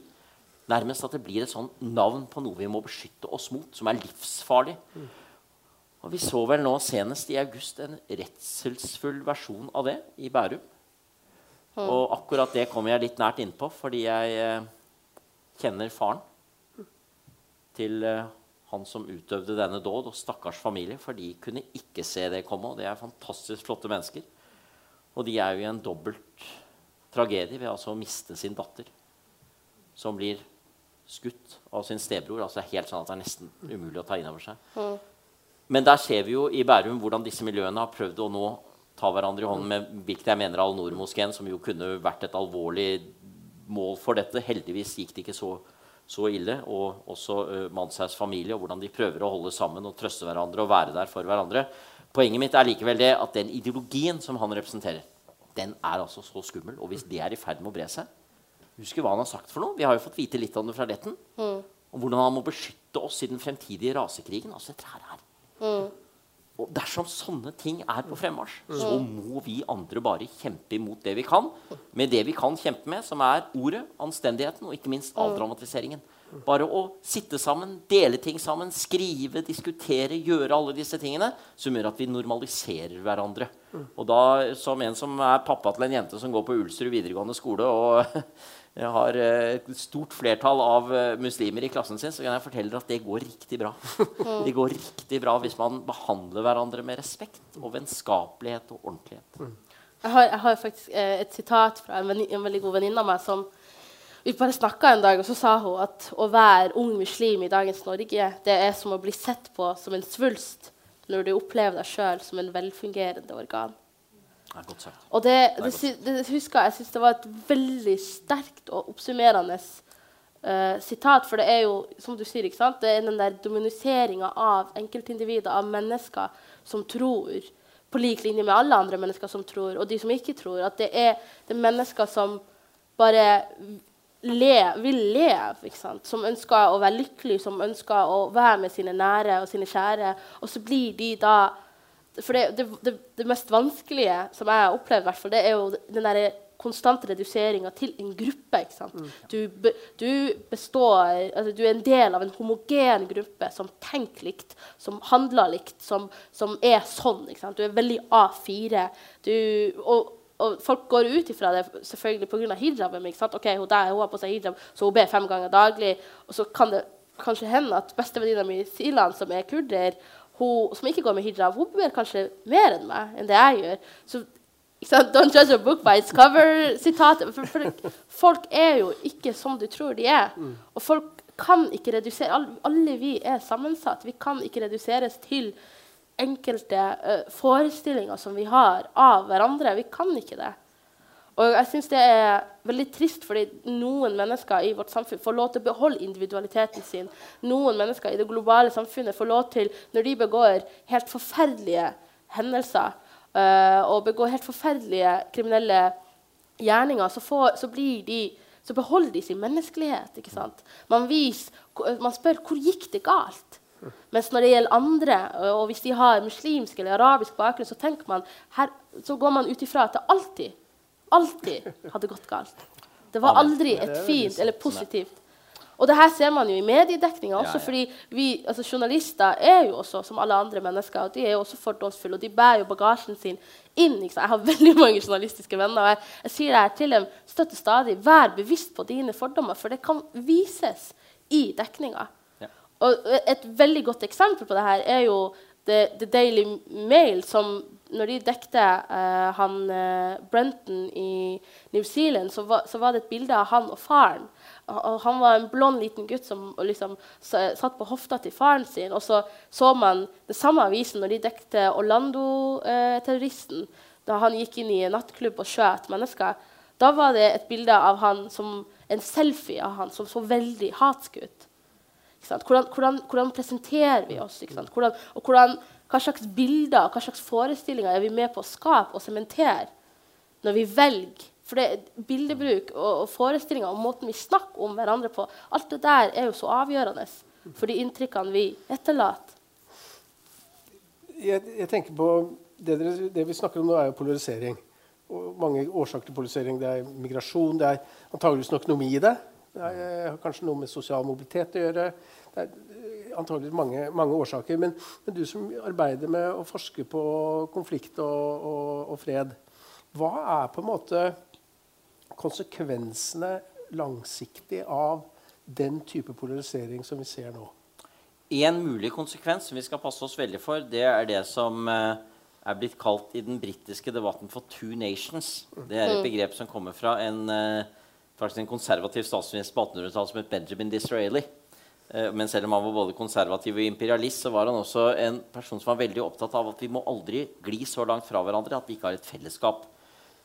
Nærmest at det blir et sånn navn på noe vi må beskytte oss mot, som er livsfarlig. Og Vi så vel nå senest i august en redselsfull versjon av det i Bærum. Og akkurat det kommer jeg litt nært innpå, fordi jeg eh, kjenner faren til eh, han som utøvde denne dåd, og stakkars familie, for de kunne ikke se det komme. Og det er fantastisk flotte mennesker. Og de er jo i en dobbelt tragedie ved altså å miste sin datter, som blir skutt av sin stebror. Altså det er helt sånn at det er nesten umulig å ta inn over seg. Men der ser vi jo i Bærum hvordan disse miljøene har prøvd å nå ta hverandre i hånden med hvilket jeg mener Al-Noor-moskeen, som jo kunne vært et alvorlig mål for dette. Heldigvis gikk det ikke så, så ille. Og også uh, Manshaugs familie, og hvordan de prøver å holde sammen og trøste hverandre og være der for hverandre. Poenget mitt er likevel det at den ideologien som han representerer, den er altså så skummel. Og hvis det er i ferd med å bre seg Husk hva han har sagt for noe. Vi har jo fått vite litt om det fra retten. Om hvordan han må beskytte oss i den fremtidige rasekrigen. Altså, dette her er Og dersom sånne ting er på fremmarsj, så må vi andre bare kjempe imot det vi kan. Med det vi kan kjempe med, som er ordet, anstendigheten og ikke minst avdramatiseringen. Bare å sitte sammen, dele ting sammen, skrive, diskutere, gjøre alle disse tingene, som gjør at vi normaliserer hverandre. Og da, som en som er pappa til en jente som går på Ulsrud videregående skole, og <laughs> har eh, et stort flertall av eh, muslimer i klassen sin, så kan jeg fortelle dere at det går riktig bra. <laughs> Det går riktig bra hvis man behandler hverandre med respekt og vennskapelighet og ordentlighet. Jeg har, jeg har faktisk eh, et sitat fra en, venni- en veldig god venninne av meg som Vi bare snakka en dag, og så sa hun at å være ung muslim i dagens Norge, det er som å bli sett på som en svulst når du opplever deg sjøl som en velfungerende organ. Det er godt sagt. Og det, det, det, det husker jeg, synes det var et veldig sterkt og oppsummerende uh, sitat. For det er jo, som du sier, ikke sant? det er den der dominiseringa av enkeltindivider, av mennesker som tror, på lik linje med alle andre mennesker som tror, og de som ikke tror. At det er, det er mennesker som bare le, vil leve, ikke sant? som ønsker å være lykkelig, som ønsker å være med sine nære og sine kjære. Og så blir de da for det, det, det, det mest vanskelige som jeg har opplevd, det er jo den der konstante reduseringa til en gruppe. ikke sant? Du, be, du består altså Du er en del av en homogen gruppe som tenker likt, som handler likt, som, som er sånn. ikke sant? Du er veldig A4. Du, og, og folk går ut ifra det selvfølgelig pga. hijaben. ikke sant? Ok, hun der hun har på seg hijab, så hun ber fem ganger daglig. Og så kan det kanskje hende at bestevenninna mi Silan, som er kurder, hun som ikke går med hijab, hun ber kanskje mer enn meg enn det jeg gjør. Så? Don't judge a book by its cover-sitatet. For, for folk er jo ikke som du tror de er. Og folk kan ikke redusere Alle, alle vi er sammensatt. Vi kan ikke reduseres til enkelte uh, forestillinger som vi har av hverandre. Vi kan ikke det. Og jeg syns det er veldig trist fordi noen mennesker i vårt samfunn får lov til å beholde individualiteten sin. Noen mennesker i det globale samfunnet får lov til, når de begår helt forferdelige hendelser øh, og begår helt forferdelige kriminelle gjerninger, så, får, så, de, så beholder de sin menneskelighet. ikke sant? Man, vis, man spør hvor gikk det galt. Mens når det gjelder andre, og hvis de har muslimsk eller arabisk bakgrunn, så, man, her, så går man ut ifra at det alltid alltid hadde gått galt. Det var aldri et fint eller positivt. Og det her ser man jo i mediedekninga også, fordi vi, altså journalister er jo også som alle andre mennesker, og de er jo også fordomsfulle, og de bærer jo bagasjen sin inn. Jeg har <laughs> veldig mange journalistiske venner, og jeg, jeg sier det her til dem støtter stadig. Vær bevisst på dine fordommer, for det kan vises i dekninga. Ja. Og et veldig godt eksempel på det her er jo The, The Daily Mail, som når de dekte uh, han uh, Brenton i New Zealand, så var, så var det et bilde av han og faren. Og, han var en blond liten gutt som liksom satt på hofta til faren sin. Og så så man den samme avisen når de dekte Orlando-terroristen, da han gikk inn i en nattklubb og skjøt mennesker. Da var det et bilde av han som en selfie av han som så veldig hatsk ut. Hvordan, hvordan, hvordan presenterer vi oss? Hvordan, og hvordan, hva slags bilder hva slags forestillinger er vi med på å skape og sementere når vi velger? For det, bildebruk og, og forestillinger og måten vi snakker om hverandre på, alt det der er jo så avgjørende for de inntrykkene vi etterlater. jeg, jeg tenker på det, dere, det vi snakker om nå, er jo polarisering. Og mange årsaker til polarisering. Det er migrasjon, det er antageligvis noe økonomi i det. Det er, eh, har kanskje noe med sosial mobilitet å gjøre. Det er antageligvis mange, mange årsaker. Men, men du som arbeider med å forske på konflikt og, og, og fred, hva er på en måte konsekvensene langsiktig av den type polarisering som vi ser nå? En mulig konsekvens som vi skal passe oss veldig for, det er det som eh, er blitt kalt i den britiske debatten for 'two nations'. Det er et begrep som kommer fra en, eh, en konservativ statsminister på 1800-tallet som het Benjamin Disraeli. Eh, men selv om han var både konservativ og imperialist, så var han også en person som var veldig opptatt av at vi må aldri gli så langt fra hverandre at vi ikke har et fellesskap.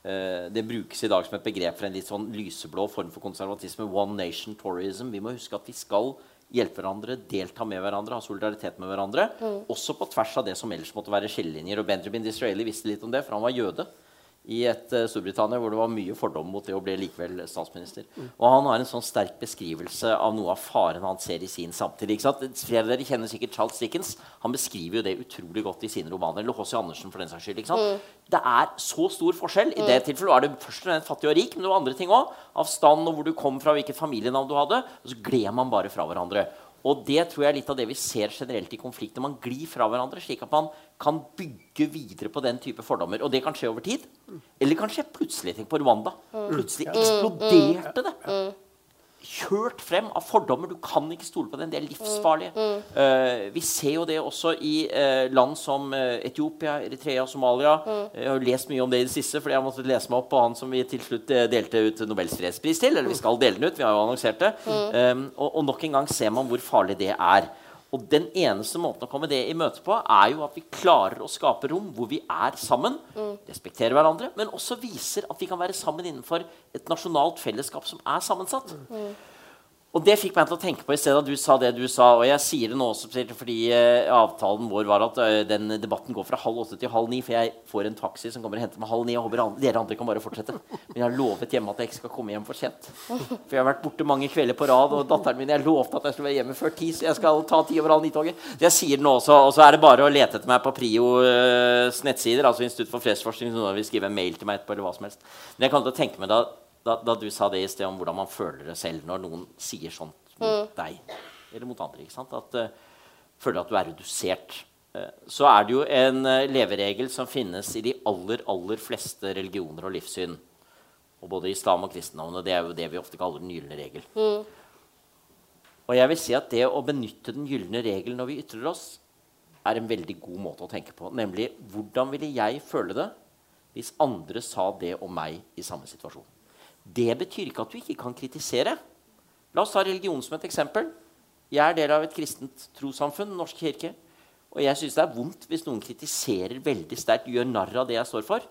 Eh, det brukes i dag som et begrep for en litt sånn lyseblå form for konservatisme. One nation tourism. Vi må huske at vi skal hjelpe hverandre, delta med hverandre, ha solidaritet med hverandre. Også på tvers av det som ellers måtte være skillelinjer. Og Benjamin Disraeli visste litt om det, for han var jøde i et uh, Storbritannia hvor det var mye fordom mot det å bli likevel statsminister. Og han har en sånn sterk beskrivelse av noe av faren han ser i sin samtid. ikke sant? Flere av dere kjenner sikkert Charles Dickens. Han beskriver jo det utrolig godt i sine romaner. Eller H.C. Andersen, for den saks skyld. ikke sant? Det er så stor forskjell. I det tilfellet var det først og fremst fattig og rik, men det var andre ting òg. Av stand og hvor du kom fra, hvilket familienavn du hadde. Og så gled man bare fra hverandre. Og det tror jeg er litt av det vi ser generelt i konflikter. Man glir fra hverandre, slik at man kan bygge videre på den type fordommer. Og det kan skje over tid. Eller kan skje plutselig. Tenk på Rwanda. Plutselig eksploderte det. Kjørt frem av fordommer. Du kan ikke stole på den. Det er livsfarlig. Uh, vi ser jo det også i uh, land som uh, Etiopia, Eritrea, Somalia. jeg har lest mye om det i det siste, fordi jeg måtte lese meg opp på han som vi til slutt delte ut Nobels fredspris til. Eller vi skal dele den ut. Vi har jo annonsert det. Um, og, og nok en gang ser man hvor farlig det er. Og den eneste måten å komme det i møte på, er jo at vi klarer å skape rom hvor vi er sammen, mm. respekterer hverandre, men også viser at vi kan være sammen innenfor et nasjonalt fellesskap som er sammensatt. Mm. Og det fikk meg til å tenke på i stedet at du sa det du sa. Og jeg sier det nå også fordi eh, avtalen vår var at uh, den debatten går fra halv åtte til halv ni. For jeg får en taxi som kommer og henter meg halv ni. Jeg håper andre, dere andre kan bare fortsette. Men jeg har lovet hjemme at jeg ikke skal komme hjem for sent. For jeg har vært borte mange kvelder på rad, og datteren min jeg lovte at jeg skulle være hjemme før ti. Så jeg skal ta ti over halv ni-toget. Så jeg sier det nå også. Og så er det bare å lete etter meg på Prios uh, nettsider, altså Institutt for fredsforskning, så nå vil skrive en mail til meg etterpå, eller hva som helst. Men jeg kan til å tenke meg da da, da, du sa det i sted om hvordan man føler det selv når noen sier sånt mot mm. deg eller mot andre. ikke sant? At uh, føler at du er redusert. Uh, så er det jo en uh, leveregel som finnes i de aller, aller fleste religioner og livssyn. Og både islam og kristendommen. Og det er jo det vi ofte kaller den gylne regel. Mm. Og jeg vil si at det å benytte den gylne regel når vi ytrer oss, er en veldig god måte å tenke på. Nemlig hvordan ville jeg føle det hvis andre sa det om meg i samme situasjon? Det betyr ikke at du ikke kan kritisere. La oss ta religion som et eksempel. Jeg er del av et kristent trossamfunn, Norsk kirke. Og jeg syns det er vondt hvis noen kritiserer veldig sterkt, gjør narr av det jeg står for.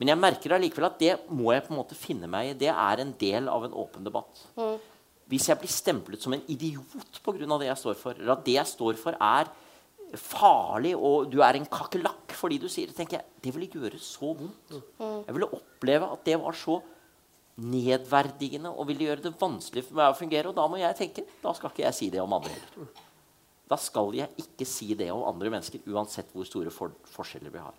Men jeg merker allikevel at det må jeg på en måte finne meg i. Det er en del av en åpen debatt. Mm. Hvis jeg blir stemplet som en idiot pga. det jeg står for, eller at det jeg står for, er farlig, og du er en kakerlakk fordi du sier det, tenker jeg, det ville gjøre så vondt. Mm. Jeg ville oppleve at det var så nedverdigende og vil gjøre det vanskelig for meg å fungere. Og da må jeg tenke da skal ikke jeg si det om andre heller. Da skal jeg ikke si det om andre mennesker, uansett hvor store for forskjeller vi har.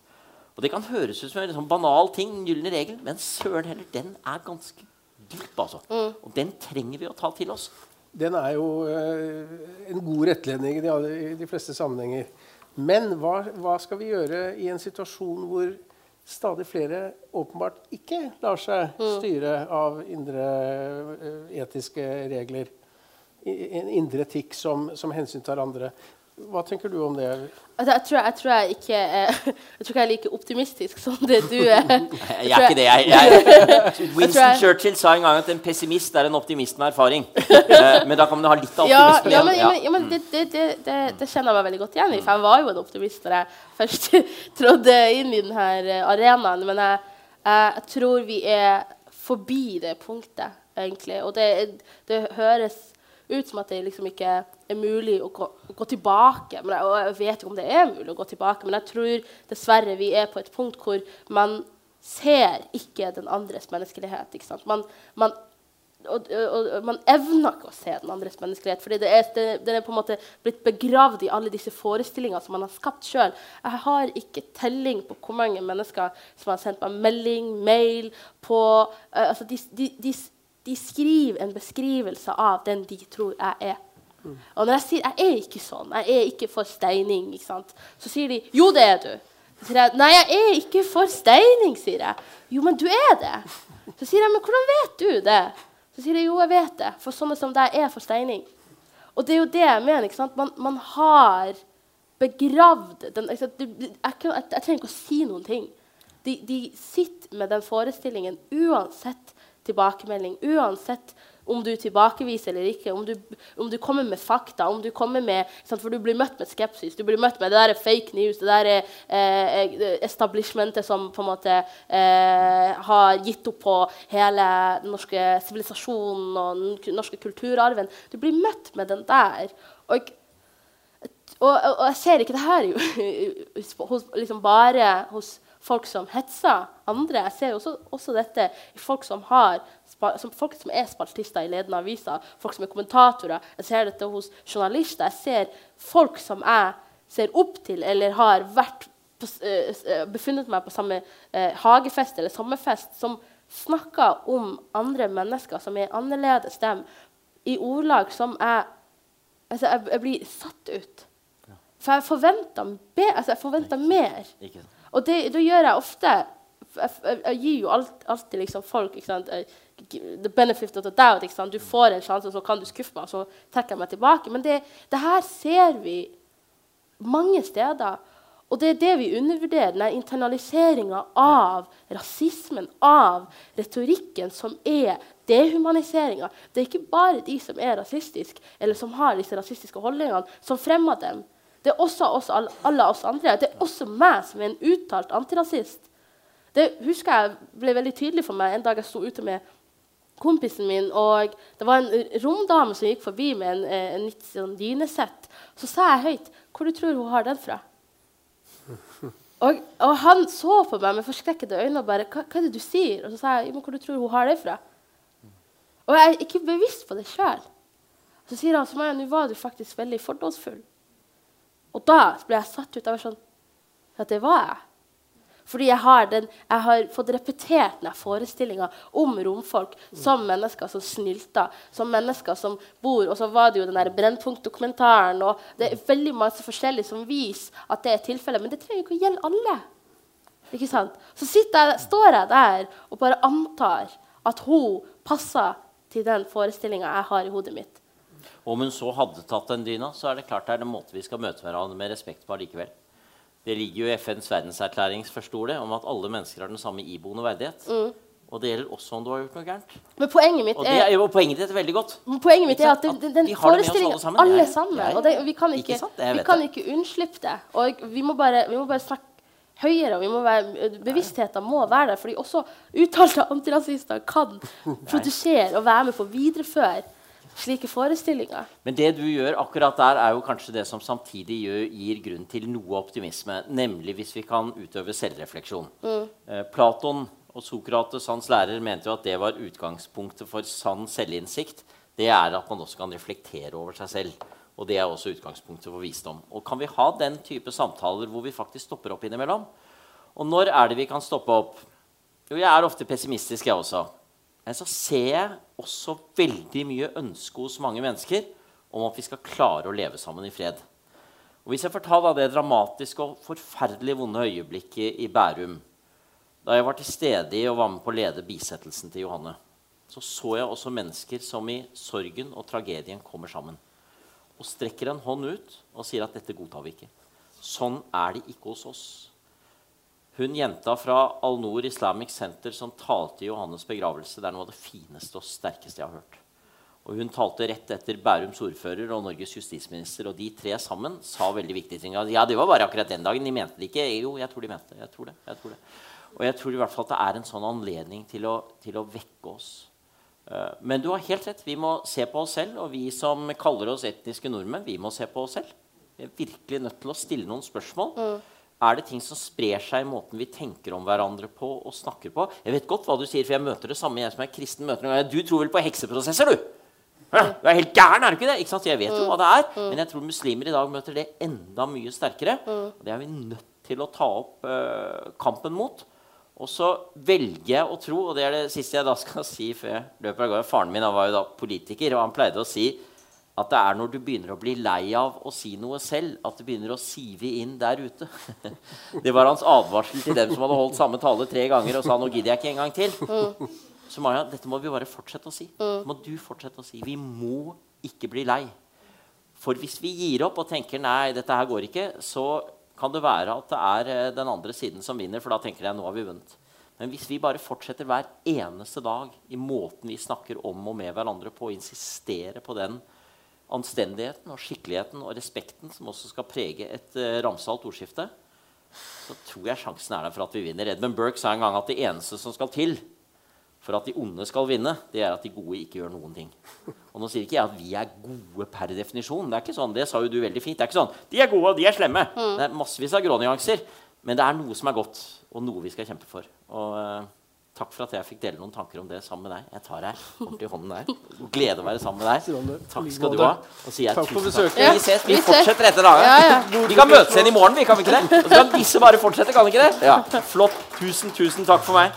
Og Det kan høres ut som en liksom banal ting, en gyllen regel, men søren heller, den er ganske dyp. altså. Mm. Og den trenger vi å ta til oss. Den er jo uh, en god rettledning i de, i de, fleste sammenhenger. Men hva, hva skal vi gjøre i en situasjon hvor stadig flere åpenbart ikke lar seg mm. styre av indre eh, etiske regler. En indre etikk som, som hensyntar andre. Hva tenker du om det? Altså, jeg, tror, jeg, tror jeg, ikke, <laughs> jeg, tror ikke jeg er like optimistisk som det du er. <laughs> Jeg er ikke det. Jeg, <laughs> Winston Churchill sa en gang at en pessimist er en optimist med erfaring. Eh, men da kan man ha litt av optimismen Ja, ja, men, ja. ja, men det, det, det, det, kjenner jeg meg veldig godt igjen i. For jeg var jo en optimist da jeg først trådte inn i denne eh, arenaen. Men jeg, tror vi er forbi det punktet, egentlig. Og det, høres ut som at det liksom ikke er mulig å gå, gå tilbake. Jeg, og jeg vet ikke om det er mulig å gå tilbake, men jeg tror dessverre vi er på et punkt hvor man ser ikke den andres menneskelighet. Ikke sant? Man, man, og, og, og, man evner ikke å se den andres menneskelighet. fordi det er, det, Den er på en måte blitt begravd i alle disse forestillingene som man har skapt sjøl. Jeg har ikke telling på hvor mange mennesker som har sendt meg melding, mail på uh, altså de, de, de, de, skriver en beskrivelse av den de tror jeg er. Og når jeg sier 'jeg er ikke sånn', 'jeg er ikke for steining', ikke sant? så sier de 'jo, det er du'. Så sier jeg 'nei, jeg er ikke for steining', sier jeg. 'Jo, men du er det'. Så sier jeg 'men hvordan vet du det'? Så sier de 'jo, jeg vet det', for sånne som deg er for steining. Og det er jo det jeg mener. ikke sant? Man, man har begravd den, jeg, jeg, jeg, trenger ikke å si noen ting. De, de sitter med den forestillingen uansett tilbakemelding, uansett om du tilbakeviser eller ikke, om du, om du, kommer med fakta, om du kommer med For du blir møtt med skepsis. Du blir møtt med det der er fake news, det der er eh, establishmentet som på en måte eh, har gitt opp på hele den norske sivilisasjonen og den norske kulturarven. Du blir møtt med den der. Og, og, og jeg ser ikke det her hos, liksom bare hos folk som hetser andre. Jeg ser også, også dette i folk som, har, som, folk som er spaltister i ledende aviser, folk som er kommentatorer. Jeg ser dette hos journalister. Jeg ser folk som jeg ser opp til eller har vært på, uh, befunnet meg på samme uh, hagefest eller sommerfest, som snakker om andre mennesker som er annerledes dem, i ordlag som jeg altså jeg, jeg blir satt ut. For jeg forventa altså mer. Og det, det, gjør jeg ofte. Jeg, jeg, jeg gir jo alt, alltid liksom folk The benefit of the doubt. Du får en sjanse, så kan du skuffe meg, så trekker jeg meg tilbake. Men det, det her ser vi mange steder. Og det er det vi undervurderer, den internaliseringa av rasismen, av retorikken, som er dehumaniseringa. Det er ikke bare de som er rasistiske, eller som har disse rasistiske holdningene, som fremmer dem. Det er også oss, alle oss andre. Det er også meg som er en uttalt antirasist. Det husker jeg ble veldig tydelig for meg en dag jeg sto ute med kompisen min, og det var en romdame som gikk forbi med en, eh, en nytt sånn dynesett. Så sa jeg høyt hvor du tror hun har den fra. <laughs> Og, og, han så på meg med forskrekkede øyne og bare hva, hva, er det du sier? Og så sa jeg hvor du tror hun har det fra. Og jeg er ikke bevisst på det sjøl. Så sier han til meg nå var du faktisk veldig fordomsfull. Og da ble jeg satt ut. Jeg var sånn Ja, det var jeg. Fordi jeg har, den, jeg har fått repetert den forestillinga om romfolk som mennesker som snylter, som mennesker som bor Og så var det jo den Brennpunkt-dokumentaren. og Det er veldig masse forskjellig som viser at det er tilfellet. Men det trenger ikke å gjelde alle. Ikke sant? Så jeg, står jeg der og bare antar at hun passer til den forestillinga jeg har i hodet mitt. Om hun så hadde tatt den dyna, så er det klart det er en måte vi skal møte hverandre med respekt på allikevel. Det ligger jo i FNs verdenserklærings første ord om at alle mennesker har den samme iboende verdighet. Mm. Og det gjelder også om du har gjort noe gærent. Men poenget mitt det er, jo poenget er veldig godt. Poenget mitt er at den, den, den forestillingen alle sammen. Alle sammen jeg, jeg, og det, vi kan ikke, ikke vi kan ikke unnslippe det. Og vi må bare, vi må bare snakke høyere. og vi må være, Bevisstheten må være der. fordi også uttalte antirasister kan <laughs> produsere og være med på å videreføre slike forestillinger. Men det du gjør akkurat der, er jo kanskje det som samtidig gjør, gir grunn til noe optimisme. Nemlig hvis vi kan utøve selvrefleksjon. Mm. Eh, Platon og Sokrates, hans lærer, mente jo at det var utgangspunktet for sann selvinnsikt. Det er at man også kan reflektere over seg selv. Og det er også utgangspunktet for visdom. Og kan vi ha den type samtaler hvor vi faktisk stopper opp innimellom? Og når er det vi kan stoppe opp? Jo, jeg er ofte pessimistisk, jeg også. Men så ser jeg også veldig mye ønske hos mange mennesker om at vi skal klare å leve sammen i fred. Og Hvis jeg får ta da det dramatiske og forferdelig vonde øyeblikket i Bærum Da jeg var til stede i og var med på å lede bisettelsen til Johanne, så så jeg også mennesker som i sorgen og tragedien kommer sammen. Og strekker en hånd ut og sier at 'dette godtar vi ikke'. Sånn er det ikke hos oss. Hun jenta fra Al-Noor Islamic Center som talte i Johannes' begravelse, det er noe av det fineste og sterkeste jeg har hørt. Og Hun talte rett etter Bærums ordfører og Norges justisminister. Og de tre sammen sa veldig viktige ting. Ja, det var bare akkurat den dagen. De mente det ikke. Jo, jeg tror de mente det. Jeg tror det. Jeg tror det. Og jeg tror i hvert fall at det er en sånn anledning til å, til å vekke oss. Uh, men du har helt rett. Vi må se på oss selv. Og vi som kaller oss etniske nordmenn, vi må se på oss selv. Vi er virkelig nødt til å stille noen spørsmål. Mm er det ting som sprer seg i måten vi tenker om hverandre på og snakker på. Jeg vet godt hva du sier, for jeg møter det samme jeg som er kristen. møter noen. Du tror vel på hekseprosesser, du? Du er helt gæren, er du ikke det? Ikke jeg vet jo hva det er. Men jeg tror muslimer i dag møter det enda mye sterkere. Og det er vi nødt til å ta opp uh, kampen mot. Og så velger jeg å tro, og det er det siste jeg da skal <laughs> si før jeg løper av gårde Faren min var jo da politiker, og han pleide å si at det er når du begynner å bli lei av å si noe selv, at det begynner å sive inn der ute. <laughs> Det var hans advarsel til dem som hadde holdt samme tale tre ganger og sa nå gidder jeg ikke en gang til. Så Maja, dette må vi bare fortsette å si. Det må du fortsette å si. Vi må ikke bli lei. For hvis vi gir opp og tenker nei, dette her går ikke, så kan det være at det er eh, den andre siden som vinner, for da tenker jeg nå har vi vunnet. Men hvis vi bare fortsetter hver eneste dag i måten vi snakker om og med hverandre på, og insisterer på den anstendigheten og skikkeligheten og respekten som også skal prege et uh, ramsalt ordskifte, så tror jeg sjansen er der for at vi vinner. Edmund Burke sa en gang at det eneste som skal til for at de onde skal vinne, det er at de gode ikke gjør noen ting. Og nå sier ikke jeg at vi er gode per definisjon. Det er ikke sånn, det sa jo du veldig fint. Det er ikke sånn, De er gode, og de er slemme. Mm. Det er massevis av grånyanser. Men det er noe som er godt. og noe vi skal kjempe for. Og eh, takk for at jeg fikk dele noen tanker om det sammen med deg. Jeg tar deg ordentlig i hånden der. Glede å være sammen med deg. Takk skal du ha. Og sier jeg Takk for besøket. takk. Vi ses. Vi Vi fortsetter etter dagen. Ja, ja. Vi kan møtes igjen i morgen, vi, kan vi ikke det? Og så kan disse bare fortsette, kan vi ikke det? Ja. Flott. Tusen, tusen takk for meg.